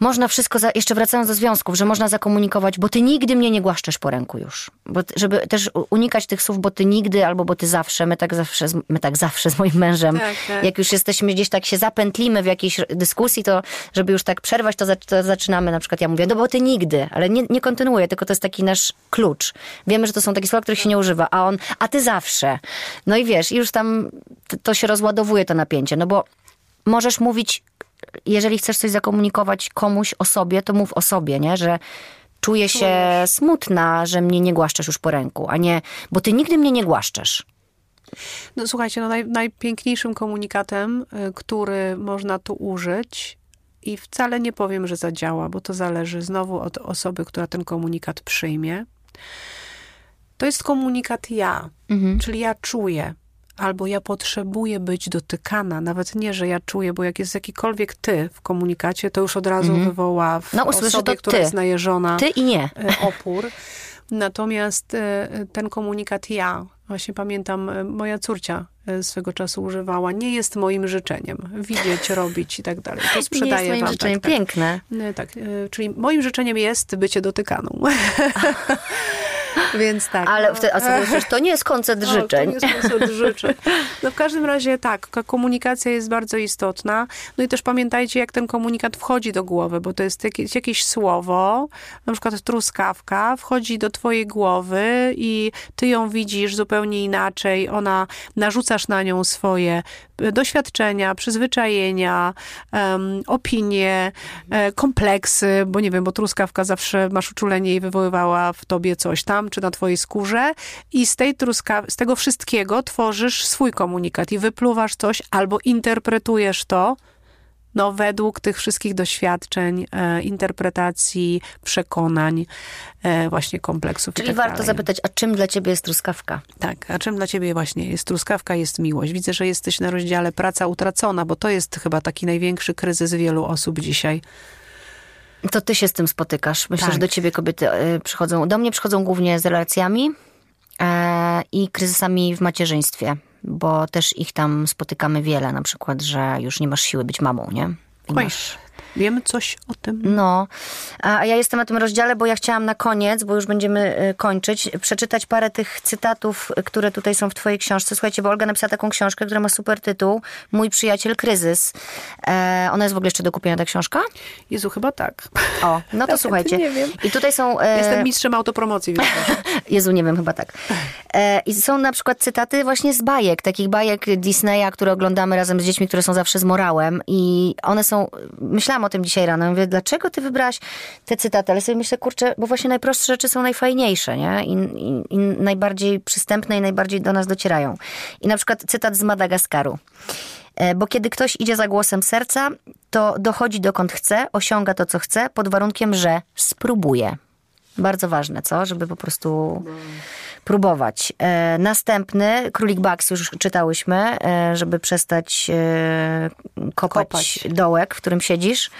można wszystko, za, jeszcze wracając do związków, że można zakomunikować, bo ty nigdy mnie nie głaszczesz po ręku już. Bo, żeby też unikać tych słów, bo ty nigdy albo bo ty zawsze, my tak zawsze, my tak zawsze z moim mężem, tak, tak. jak już jesteśmy gdzieś tak się zapętlimy w jakiejś dyskusji, to żeby już tak przerwać, to, to zaczynamy, na przykład ja mówię, no bo ty nigdy, ale nie, nie kontynuuję, tylko to jest taki nasz klucz. Wiemy, że to są takie słowa, których się nie używa, a on, a ty zawsze. No i wiesz, już tam to się rozładowuje to napięcie, no bo możesz mówić jeżeli chcesz coś zakomunikować komuś o sobie, to mów o sobie, nie? Że czuję się smutna, że mnie nie głaszczesz już po ręku, a nie, bo ty nigdy mnie nie głaszczesz. No słuchajcie, no naj, najpiękniejszym komunikatem, y, który można tu użyć i wcale nie powiem, że zadziała, bo to zależy znowu od osoby, która ten komunikat przyjmie. To jest komunikat ja, mhm. czyli ja czuję, albo ja potrzebuję być dotykana, nawet nie, że ja czuję, bo jak jest jakikolwiek ty w komunikacie, to już od razu mm. wywoła w no, usłyszę, osobie, która ty. jest najeżona ty i nie. E, opór. Natomiast e, ten komunikat ja, właśnie pamiętam, e, moja córcia swego czasu używała. Nie jest moim życzeniem. Widzieć, robić i tak dalej. To sprzedaję Nie jest moim wam. życzeniem. Tak, tak. Piękne. Tak, e, czyli moim życzeniem jest bycie dotykaną. Więc tak. Ale no. wtedy, a co, to nie jest koncert O, życzeń. To nie jest koncert życzeń. No w każdym razie tak, ka- komunikacja jest bardzo istotna. No i też pamiętajcie, jak ten komunikat wchodzi do głowy, bo to jest jakieś, jakieś słowo, na przykład truskawka, wchodzi do twojej głowy i ty ją widzisz zupełnie inaczej. Ona, narzucasz na nią swoje e, doświadczenia, przyzwyczajenia, em, opinie, e, kompleksy, bo nie wiem, bo truskawka zawsze masz uczulenie i wywoływała w tobie coś tam, czy na twojej skórze i z tej truska, z tego wszystkiego tworzysz swój komunikat i wypluwasz coś albo interpretujesz to no, według tych wszystkich doświadczeń, e, interpretacji, przekonań, e, właśnie kompleksów Czyli tak warto dalej. zapytać, a czym dla ciebie jest truskawka? Tak, a czym dla ciebie właśnie jest truskawka, jest miłość? Widzę, że jesteś na rozdziale praca utracona, bo to jest chyba taki największy kryzys wielu osób dzisiaj. To ty się z tym spotykasz. Myślę, Tak. że do ciebie kobiety e, przychodzą, do mnie przychodzą głównie z relacjami e, i kryzysami w macierzyństwie, bo też ich tam spotykamy wiele, na przykład, że już nie masz siły być mamą, nie? I masz wiemy coś o tym? No, a ja jestem na tym rozdziale, bo ja chciałam na koniec, bo już będziemy y, kończyć, przeczytać parę tych cytatów, y, które tutaj są w twojej książce. Słuchajcie, bo Olga napisała taką książkę, która ma super tytuł Mój przyjaciel kryzys. E, ona jest w ogóle jeszcze do kupienia, ta książka? Jezu, chyba tak. O, no to Ja słuchajcie. nie wiem. I tutaj są... E, Jestem mistrzem autopromocji, więc Jezu, nie wiem, chyba tak. E, I są na przykład cytaty właśnie z bajek, takich bajek Disneya, które oglądamy razem z dziećmi, które są zawsze z morałem i one są, myślałam o tym dzisiaj rano, mówię, dlaczego ty wybrałaś te cytaty, ale sobie myślę, kurczę, bo właśnie najprostsze rzeczy są najfajniejsze, nie? I, i, i najbardziej przystępne i najbardziej do nas docierają. I na przykład cytat z Madagaskaru. E, Bo kiedy ktoś idzie za głosem serca, to dochodzi dokąd chce, osiąga to, co chce, pod warunkiem, że spróbuje. Bardzo ważne, co? Żeby po prostu próbować. E, następny, Królik Bugs już czytałyśmy, e, żeby przestać e, kopać, Kopać. dołek, w którym siedzisz.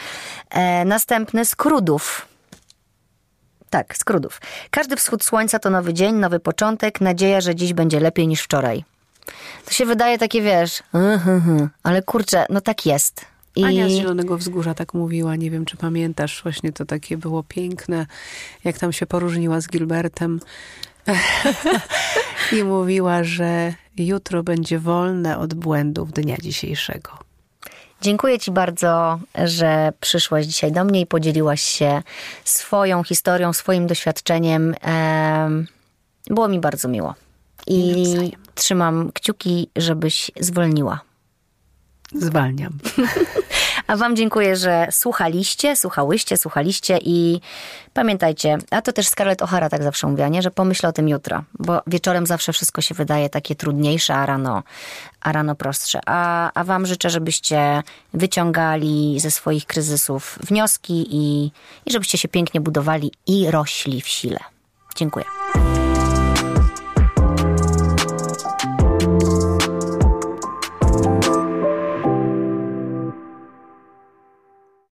E, następny, Skrudów. Tak, Skrudów. Każdy wschód słońca to nowy dzień, nowy początek, nadzieja, że dziś będzie lepiej niż wczoraj. To się wydaje takie, wiesz, mhm, ale kurczę, no tak jest. I Ania z Zielonego Wzgórza tak mówiła, nie wiem czy pamiętasz, właśnie to takie było piękne, jak tam się poróżniła z Gilbertem. I mówiła, że jutro będzie wolne od błędów dnia dzisiejszego. Dziękuję Ci bardzo, że przyszłaś dzisiaj do mnie i podzieliłaś się swoją historią, swoim doświadczeniem. Em, Było mi bardzo miło. I trzymam kciuki, żebyś zwolniła. Zwalniam. A Wam dziękuję, że słuchaliście, słuchałyście, słuchaliście i pamiętajcie, a to też Scarlett O'Hara tak zawsze mówiła, nie? że pomyśl o tym jutro, bo wieczorem zawsze wszystko się wydaje takie trudniejsze, a rano, a rano prostsze. A, a Wam życzę, żebyście wyciągali ze swoich kryzysów wnioski i, i żebyście się pięknie budowali i rośli w sile. Dziękuję.